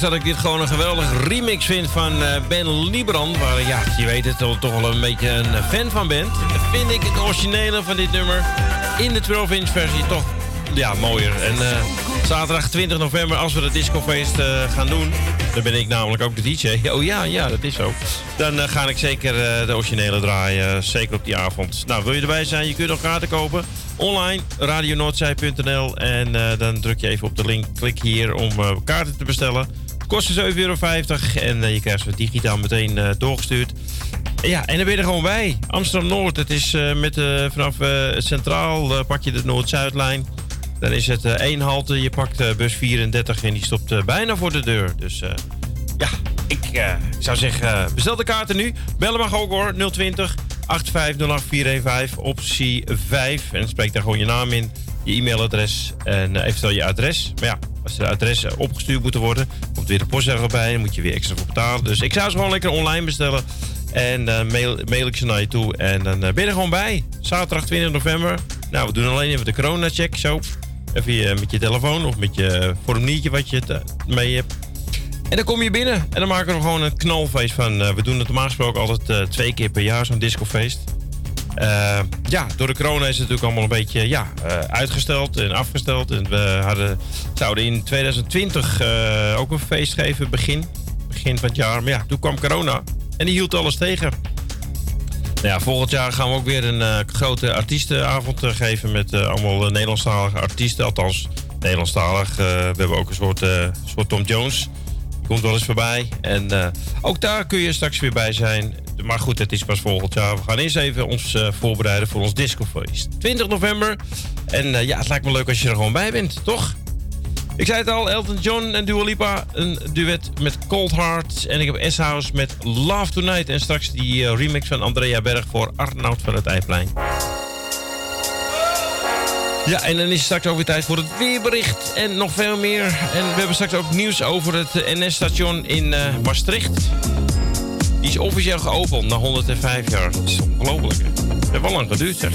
Dat ik dit gewoon een geweldige remix vind van eh, Ben Liebrand... waar ja, je weet het, toch wel een beetje een fan van bent... vind ik het originele van dit nummer in de 12-inch versie toch ja, mooier. En eh, zaterdag 20 november, als we het discofeest eh, gaan doen... dan ben ik namelijk ook de DJ. Oh ja, ja, dat is zo. Dan ga ik zeker de originele draaien, zeker op die avond. Nou, wil je erbij zijn? Je kunt nog kaarten kopen. Online, radionoordzij.nl. En dan druk je even op de link, klik hier om kaarten te bestellen. Kost 7,50 euro en eh, je krijgt ze digitaal meteen eh, doorgestuurd. Ja, en dan ben je er gewoon bij. Amsterdam-Noord, het is eh, met, vanaf Centraal pak je de Noord-Zuidlijn. Dan is het één halte, je pakt bus 34 en die stopt bijna voor de deur. Dus ja, ik zou zeggen, bestel de kaarten nu. Bellen mag ook hoor, 020 8508415, optie 5. En spreek daar gewoon je naam in, je e-mailadres en eh, eventueel je adres. Maar ja, als de adressen opgestuurd moeten worden, komt weer de postzegel bij. Dan moet je weer extra voor betalen. Dus ik zou ze gewoon lekker online bestellen. En dan mail, mail ik ze naar je toe. En dan eh, ben je er gewoon bij. Zaterdag 20 november. Nou, we doen alleen even de corona-check. Zo. Even eh, met je telefoon of met je formuliertje wat je mee hebt. En dan kom je binnen. En dan maken we gewoon een knalfeest van. Eh, we doen het normaal gesproken altijd eh, twee keer per jaar, zo'n discofeest. Eh, ja, door de corona is het natuurlijk allemaal een beetje ja, eh, uitgesteld en afgesteld. En we hadden, zouden in 2020 eh, ook een feest geven, begin, begin van het jaar. Maar ja, toen kwam corona en die hield alles tegen. Nou ja, volgend jaar gaan we ook weer een grote artiestenavond geven met allemaal Nederlandstalige artiesten. Althans, Nederlandstalig. We hebben ook een soort, soort Tom Jones. Die komt wel eens voorbij. En ook daar kun je straks weer bij zijn. Maar goed, het is pas volgend jaar. We gaan eerst even ons eh, voorbereiden voor ons discofeest. 20 november. En eh, ja, het lijkt me leuk als je er gewoon bij bent, toch? Ik zei het al, Elton John en Dua Lipa. Een duet met Cold Heart. En ik heb S-House met Love Tonight. En straks die eh, remix van Andrea Berg voor Arnoud van het Eiplein. Ja, en dan is het straks ook weer tijd voor het weerbericht. En nog veel meer. En we hebben straks ook nieuws over het NS-station in Maastricht. Die is officieel geopend na 105 jaar. Dat is ongelooflijk. Het heeft wel lang geduurd, zeg.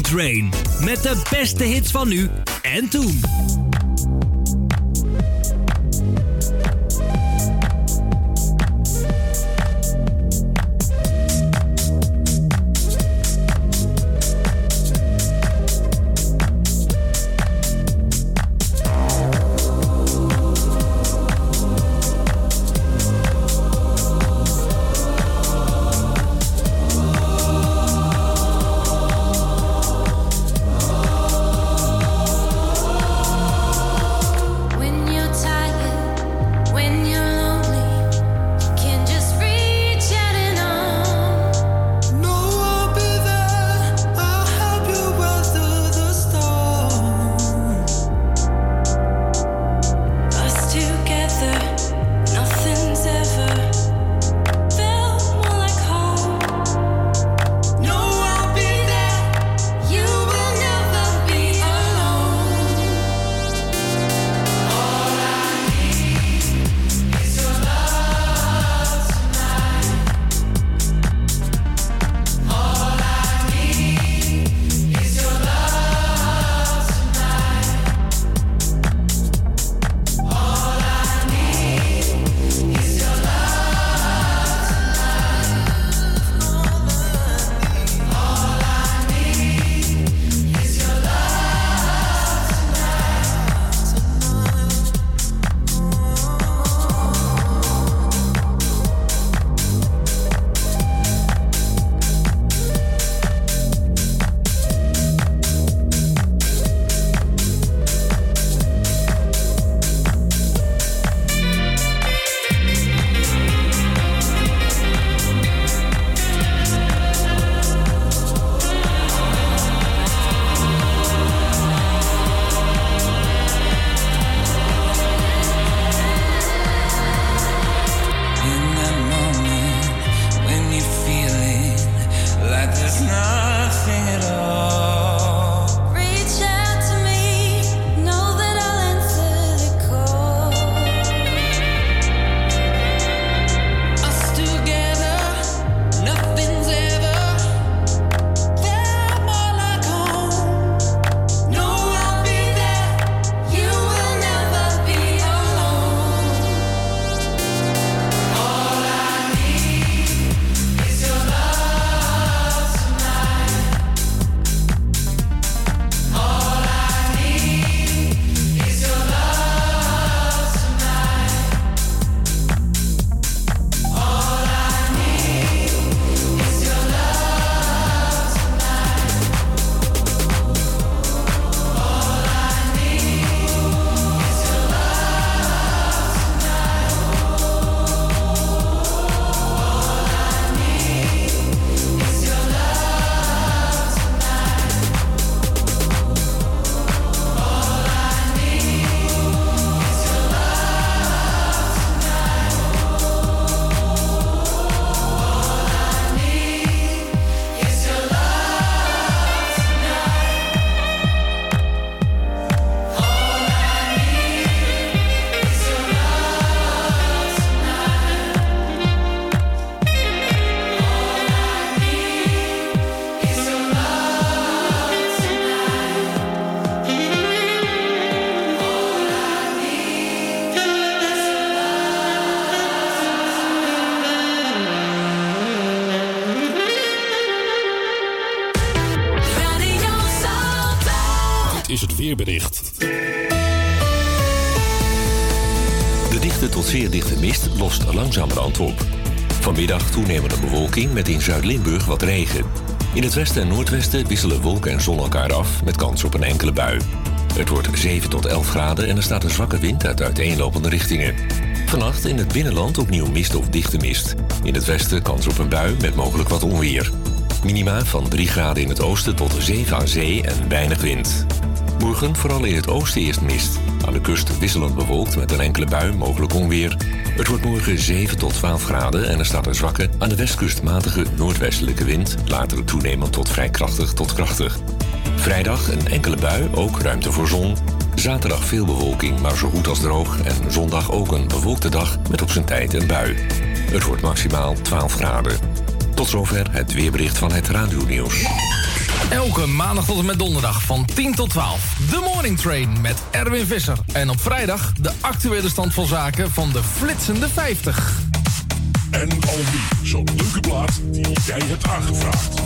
Train. Met de beste hits van nu en toen. Met in Zuid-Limburg wat regen. In het westen en noordwesten wisselen wolken en zon elkaar af met kans op een enkele bui. Het wordt 7 tot 11 graden en er staat een zwakke wind uit uiteenlopende richtingen. Vannacht in het binnenland opnieuw mist of dichte mist. In het westen kans op een bui met mogelijk wat onweer. Minima van 3 graden in het oosten tot 7 aan zee en weinig wind. Morgen vooral in het oosten eerst mist. Aan de kust wisselend bewolkt met een enkele bui, mogelijk onweer. Het wordt morgen 7 tot 12 graden en er staat een zwakke, aan de westkust matige noordwestelijke wind, later toenemend tot vrij krachtig tot krachtig. Vrijdag een enkele bui, ook ruimte voor zon. Zaterdag veel bewolking, maar zo goed als droog. En zondag ook een bewolkte dag met op zijn tijd een bui. Het wordt maximaal 12 graden. Tot zover het weerbericht van het radionieuws. Elke maandag tot en met donderdag van 10 tot 12. The Morning Train met Erwin Visser. En op vrijdag de actuele stand van zaken van de flitsende 50. En alweer zo'n leuke plaat die jij hebt aangevraagd.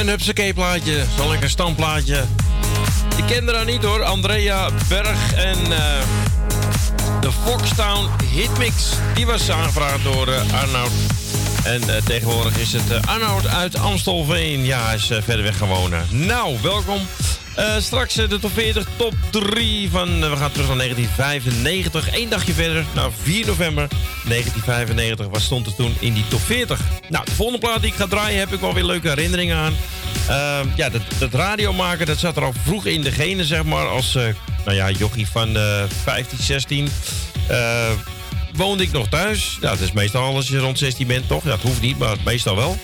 Een hupsakee plaatje, zo'n lekker standplaatje. Je kende haar niet hoor, Andrea Berg en eh, de Foxtown Hitmix. Die was aangevraagd door eh, Arnoud. En eh, tegenwoordig is het Arnoud uit Amstelveen. Ja, hij is verder weg gaan wonen. Nou, welkom. Eh, straks eh, de top 40, top 3 van... eh, we gaan terug naar 1995. Eén dagje verder, naar 4 november 1995. Wat stond er toen in die top 40? Nou, de volgende plaat die ik ga draaien heb ik wel weer leuke herinneringen aan. Ehm, ja, dat, dat radiomaken, dat zat er al vroeg in de genen, zeg maar. Als, nou ja, jochie van eh 15, 16. Eh, woonde ik nog thuis. Ja, dat is meestal als je rond 16 bent, toch? Ja, dat hoeft niet, maar meestal wel.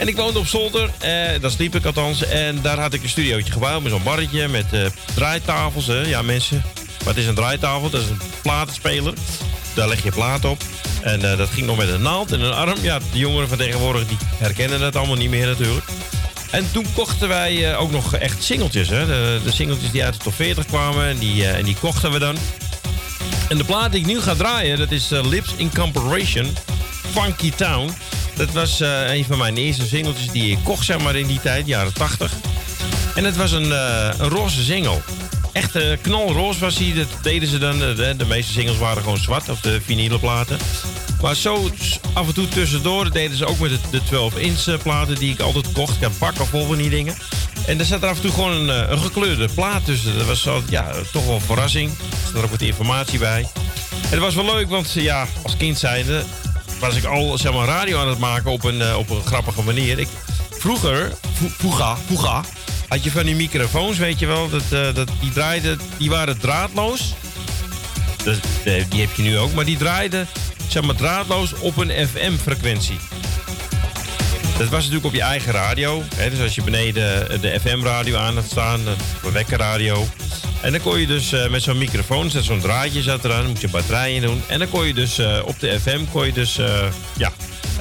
En ik woonde op zolder, eh, daar sliep ik althans. En daar had ik een studiootje gebouwd met zo'n barretje, met eh, draaitafels. Hè. Ja, mensen, wat is een draaitafel? Dat is een platenspeler. Daar leg je plaat op. En eh, dat ging nog met een naald en een arm. Ja, de jongeren van tegenwoordig die herkennen het allemaal niet meer natuurlijk. En toen kochten wij eh, ook nog echt singeltjes. Hè? De, de singeltjes die uit de top 40 kwamen. En die, eh, en die kochten we dan. En de plaat die ik nu ga draaien, dat is eh, Lips Incorporation, Funky Town. Dat was eh, een van mijn eerste singeltjes die ik kocht, zeg maar, in die tijd, jaren 80. En het was een, eh, een roze single. Echt eh, knalroze was hij. Dat deden ze dan. De, de meeste singles waren gewoon zwart op de vinylenplaten. Maar zo af en toe tussendoor dat deden ze ook met de, de 12-inch platen die ik altijd kocht. Ik heb bakken vol van die dingen. En er zat er af en toe gewoon een, een gekleurde plaat tussen. Dat was zo, ja, toch wel een verrassing. Er zat er ook wat informatie bij. En het was wel leuk, want ja, als kind zijnde was ik al zeg maar, radio aan het maken op een, eh, op een grappige manier. Ik, vroeger, vro- vroeger, vroeger, had je van die microfoons, weet je wel, dat, eh, dat, die draaiden, die waren draadloos. Dat, eh, die heb je nu ook, maar die draaiden zeg maar, draadloos op een FM-frequentie. Dat was natuurlijk op je eigen radio. Hè? Dus als je beneden de FM-radio aan had staan, een wekkerradio. En dan kon je dus eh, met zo'n microfoon, zat zo'n draadje zat eraan, moet je batterijen doen. En dan kon je dus eh, op de FM, kon je dus, eh, ja,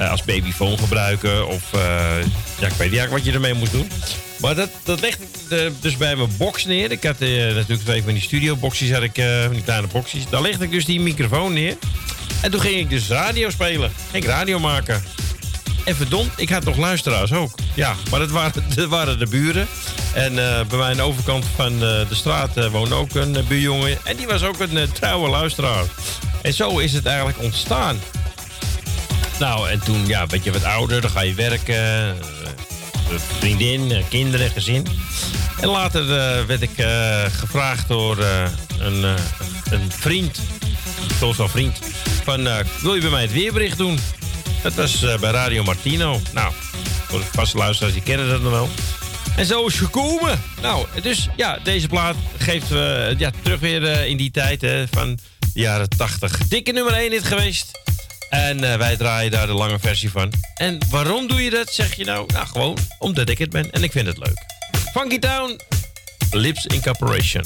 als babyfoon gebruiken. Of, ja, ik weet niet wat je ermee moest doen. Maar dat, dat legde ik dus bij mijn box neer. Ik had natuurlijk twee van die studioboxjes, had ik, die kleine boxjes. Daar legde ik dus die microfoon neer. En toen ging ik dus radio spelen. Ging ik radio maken. En verdomd, ik had nog luisteraars ook. Ja, maar dat waren, [LAUGHS] waren de buren. En eh, bij mij aan de overkant van eh, de straat eh, woonde ook een buurjongen. En die was ook een trouwe luisteraar. En zo is het eigenlijk ontstaan. Nou, en toen, ja, weet je, wat ouder, dan ga je werken. vriendin, kinderen, gezin. En later werd ik gevraagd door een, een vriend, zoals wel vriend, van wil je bij mij het weerbericht doen? Dat was eh, bij Radio Martino. Nou, voor de vaste luisteraars, die kennen dat nog wel. En zo is gekomen. Nou, dus ja, deze plaat geeft we ja, terug weer eh, in die tijd hè, van de jaren 80. Dikke nummer 1 hit geweest. En eh, wij draaien daar de lange versie van. En waarom doe je dat, zeg je nou? Nou, gewoon omdat ik het ben en ik vind het leuk. Funky Town, Lips Incorporation.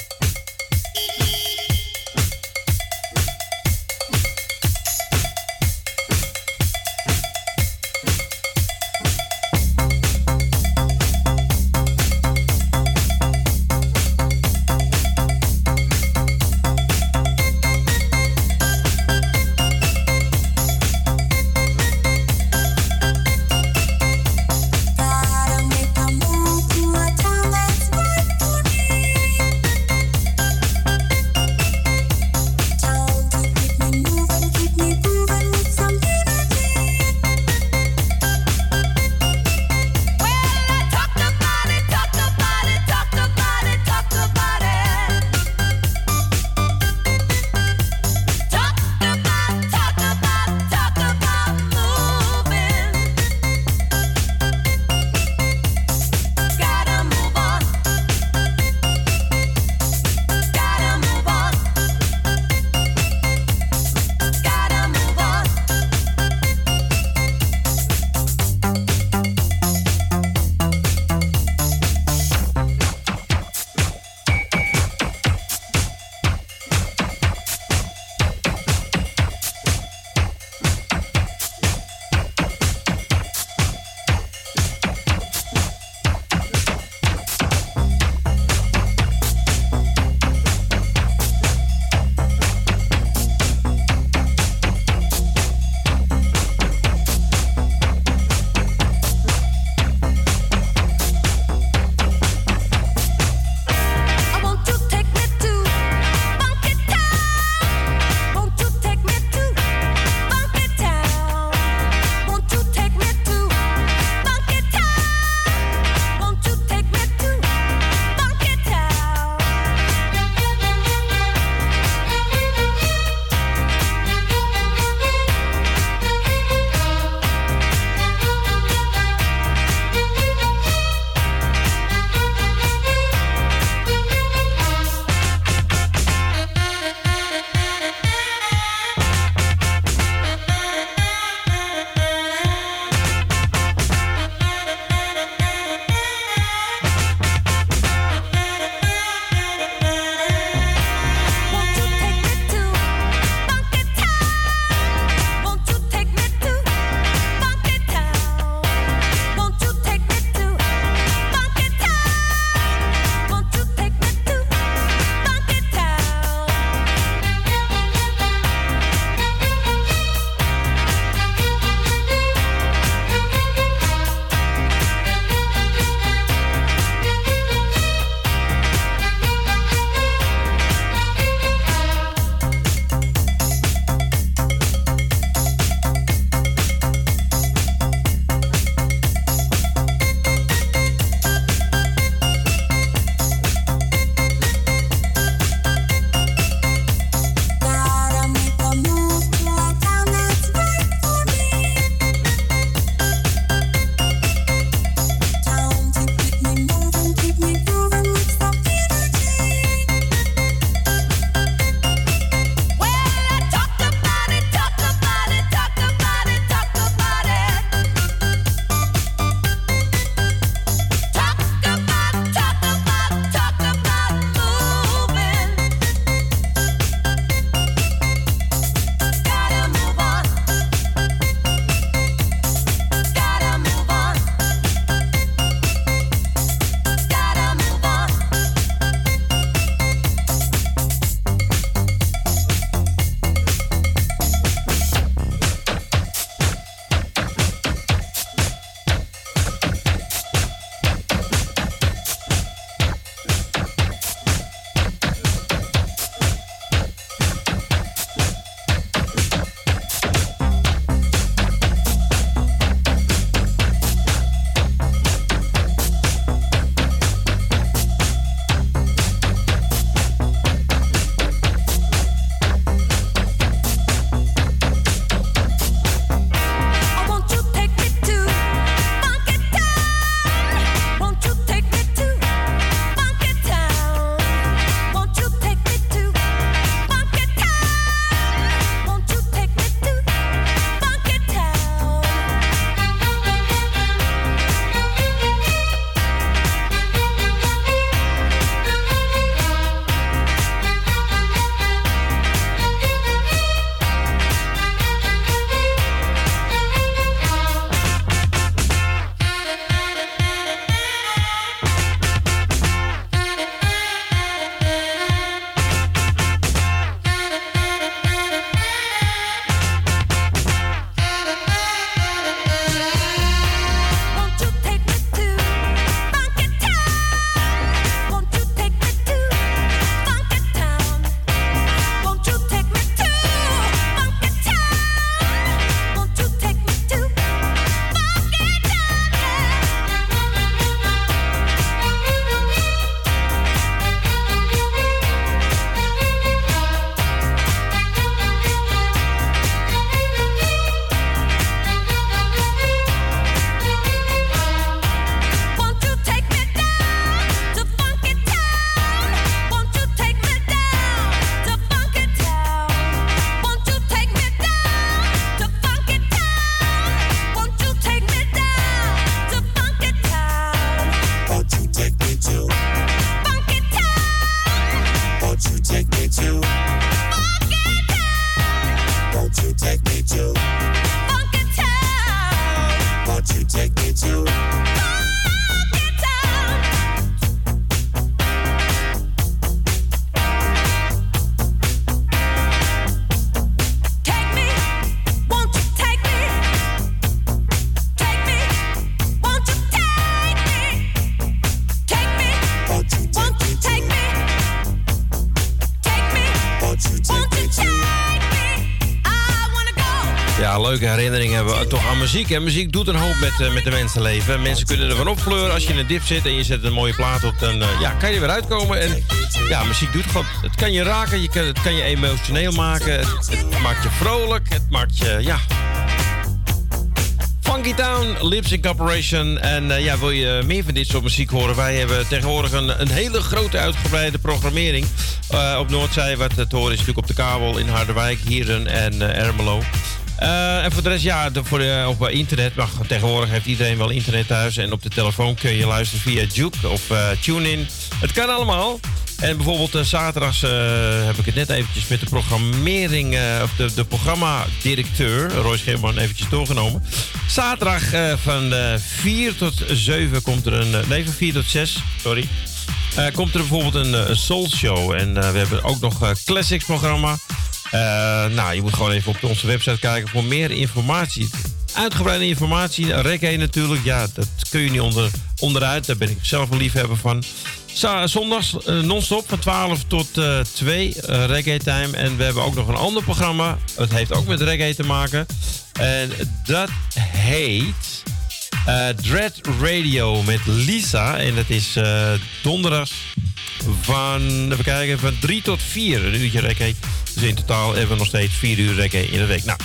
Leuke herinneringen hebben toch aan muziek. En muziek doet een hoop met, eh, met de mensenleven. Mensen kunnen ervan. Als je in een dip zit en je zet een mooie plaat op, dan eh, ja, kan je er weer uitkomen. En ja, muziek doet gewoon. Het kan je raken, je kan, het kan je emotioneel maken. Het, maakt je vrolijk. Het maakt je, ja. Funky Town, Lips in Corporation. En eh, ja, wil je meer van dit soort muziek horen? Wij hebben tegenwoordig een, een hele grote uitgebreide programmering op Noordzij. Wat te horen is natuurlijk op de kabel in Harderwijk, Hieren en eh, Ermelo. Eh, en voor de rest, ja, de, voor de, op eh, internet. Maar tegenwoordig heeft iedereen wel internet thuis. En op de telefoon kun je luisteren via Juke of eh, TuneIn. Het kan allemaal. En bijvoorbeeld eh, zaterdags heb ik het net eventjes met de programmering... of de, de programmadirecteur, Roy Scheerman, eventjes doorgenomen. Zaterdag van eh 4 tot 7 komt er een... nee, van 4 tot 6, sorry. Komt er bijvoorbeeld een, Soul Show. En we hebben ook nog Classics programma. Eh, nou, je moet gewoon even op onze website kijken voor meer informatie. Uitgebreide informatie. Reggae natuurlijk, ja, dat kun je niet onder, onderuit. Daar ben ik zelf een liefhebber van. Zondags eh, non-stop van 12 tot eh 2 eh, reggae time. En we hebben ook nog een ander programma. Het heeft ook met reggae te maken. En dat heet eh, Dread Radio met Lisa. En dat is eh, donderdags van, even kijken, van 3 tot 4. Een uurtje reggae. Dus in totaal hebben we nog steeds 4 uur reggae in de week. Nou,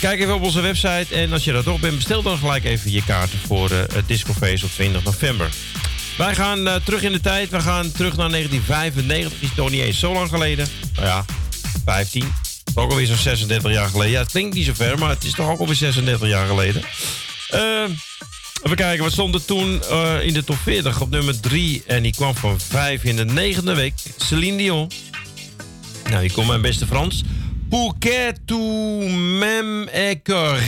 kijk even op onze website. En als je er toch bent, bestel dan gelijk even je kaarten voor eh, het discofeest op 20 november. Wij gaan terug in de tijd. We gaan terug naar 1995. Is nog niet eens zo lang geleden. Nou ja, 15. Ook alweer zo'n 36 jaar geleden. Ja, het klinkt niet zo ver, maar het is toch ook alweer 36 jaar geleden. Eh, even kijken, wat stond er toen eh, in de top 40 op nummer 3? En die kwam van 5 in de negende week. Celine Dion. Nou, hier komt mijn beste Frans. Tu m'aimes encore?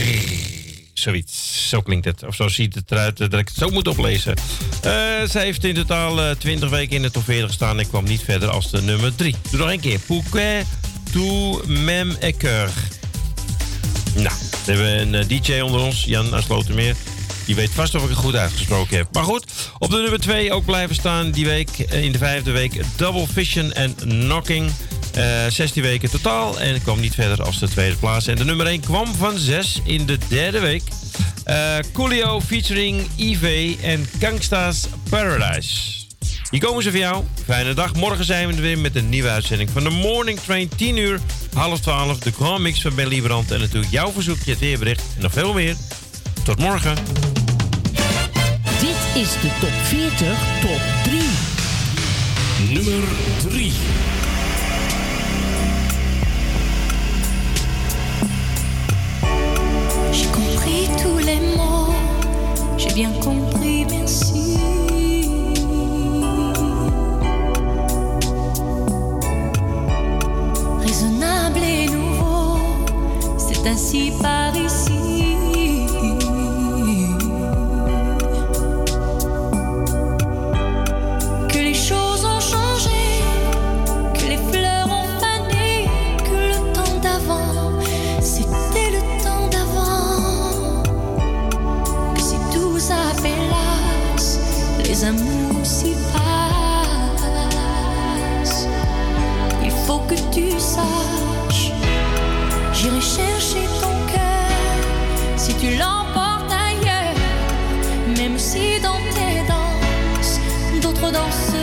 Zoiets, zo klinkt het. Of zo ziet het eruit eh, dat ik het zo moet oplezen. Eh ze heeft in totaal eh, 20 weken in de top 40 gestaan en kwam niet verder als de nummer 3. Doe nog een keer. Tu m'aimes encore? Nou, we hebben een eh, DJ onder ons, Jan uit Slotermeer. Die weet vast of ik het goed uitgesproken heb. Maar goed, op de nummer 2 ook blijven staan die week. eh, In de vijfde week Double Vision en Knocking. Eh 16 weken totaal en kwam niet verder als de tweede plaats. En de nummer 1 kwam van 6 in de derde week. Eh Coolio featuring IV en Gangsta's Paradise. Hier komen ze voor jou. Fijne dag. Morgen zijn we er weer met een nieuwe uitzending van de Morning Train. 10 uur, half 12. De Grand Mix van Ben Liebrand. En natuurlijk jouw verzoekje, het weerbericht. En nog veel meer. Tot morgen. Dit is de top 40 top 3. Nummer 3. J'ai compris tous les mots, j'ai bien compris, merci. Raisonnable et nouveau, c'est ainsi par ici. J'irai chercher ton cœur si tu l'emportes ailleurs, même si dans tes danses, d'autres dansent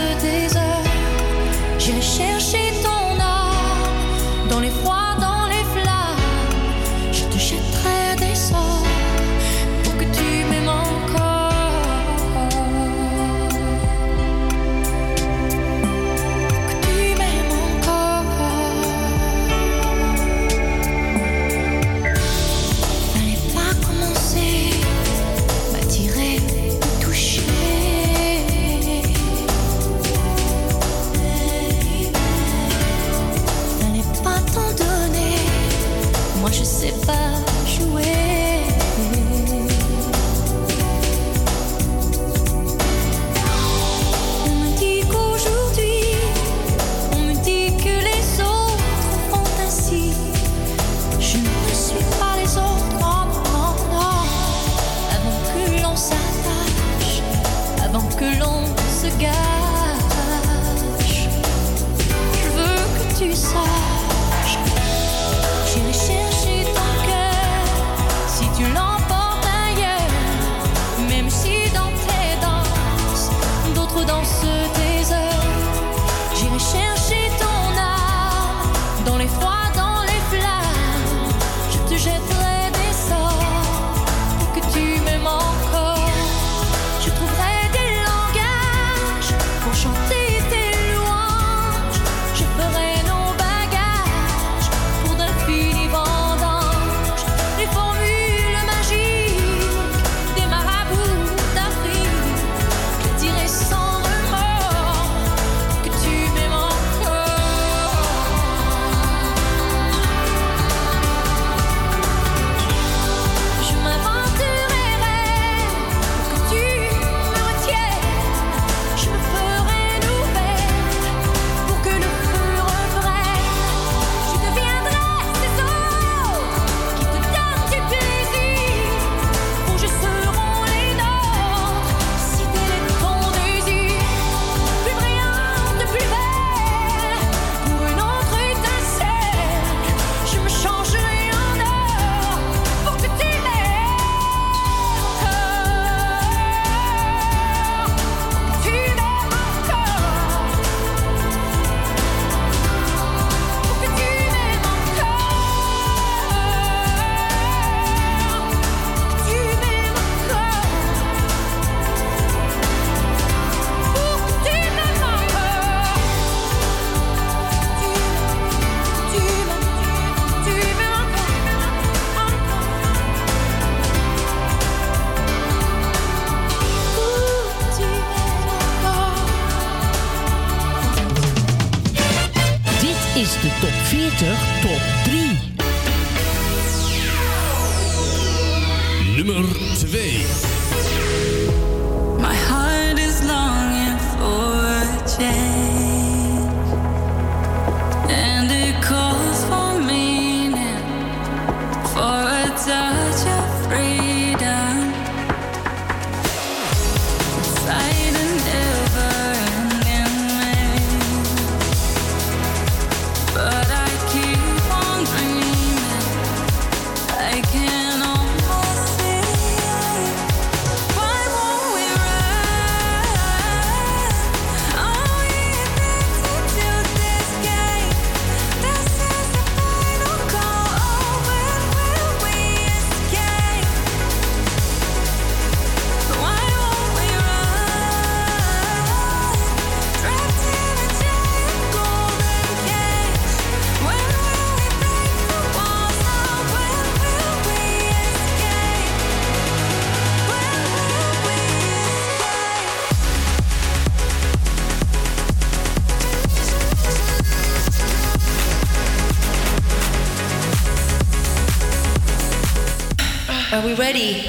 ready?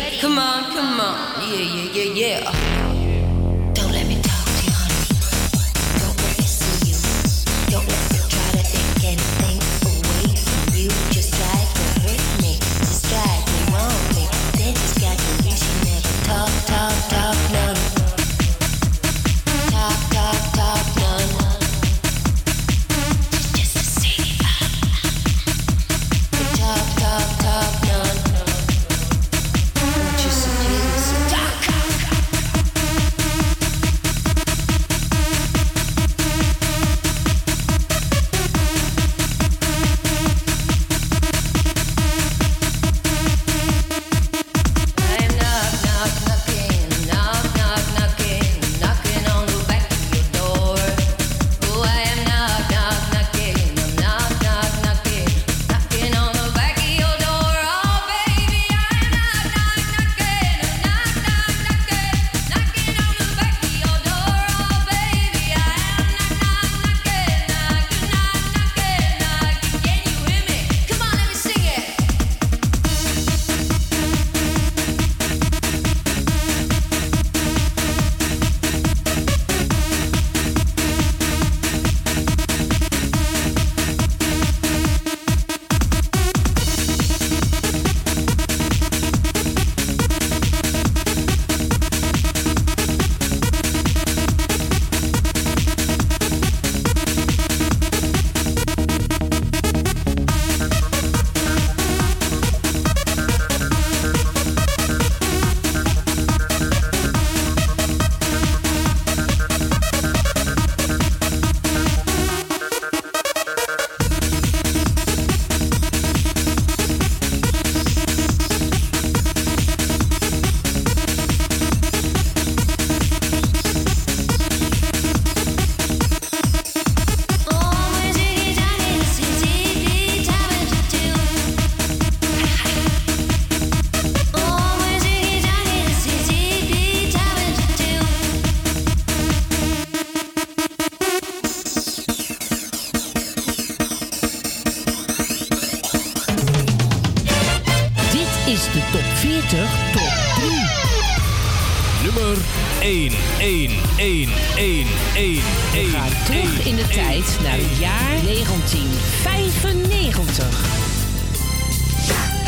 1, 1, 1, 1, 1. We gaan terug in de tijd naar het jaar 1995.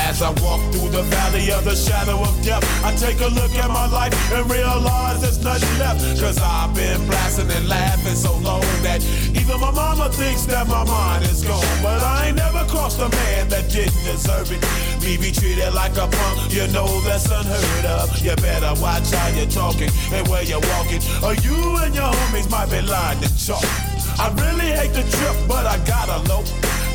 As I walk through the valley of the shadow of death, I take a look at my life and realize there's nothing left. Cause I've been blasting and laughing so long that even my mama thinks that my mind is gone. But I ain't never crossed a man that didn't deserve it. Me be treated like a punk, you know that's unheard of. You better watch how you're talking and where you're walking, or you and your homies might be lying to chalk. I really hate the trip, but I gotta low.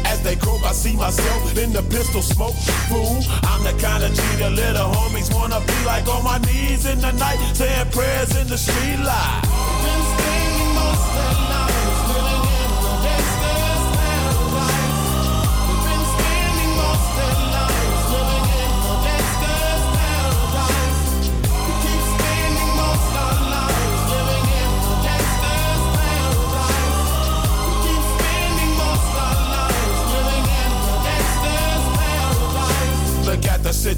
As they croak, I see myself in the pistol smoke. Fool, I'm the kind of G little homies wanna be like on my knees in the night, saying prayers in the street light.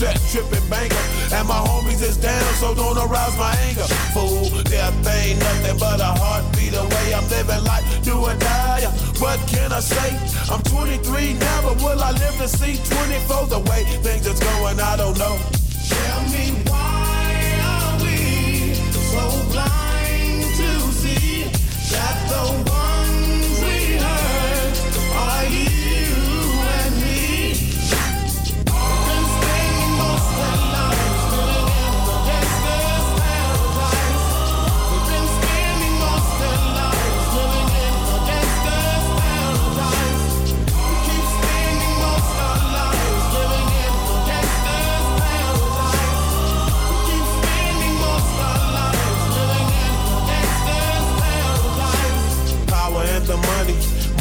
set tripping banker. And my homies is down, so don't arouse my anger. Fool, death ain't nothing but a heartbeat away. I'm living life, do or die. What can I say? I'm 23 now, but will I live to see 24? The way things is going, I don't know. Tell me why are we so blind to see that the ones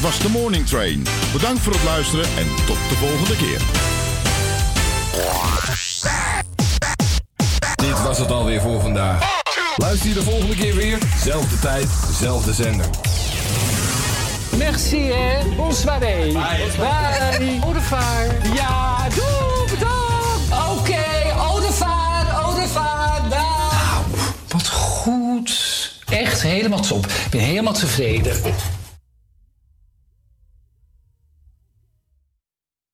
Dit was de Morning Train. Bedankt voor het luisteren en tot de volgende keer. Dit was het alweer voor vandaag. Luister je de volgende keer weer. Zelfde tijd, zelfde zender. Merci, hè. Bonsoiré. Bye. Bye. Au. Ja, doe, bedankt. Oké, revoir, au. Dag. Wat goed. Echt helemaal top. Ik ben helemaal tevreden.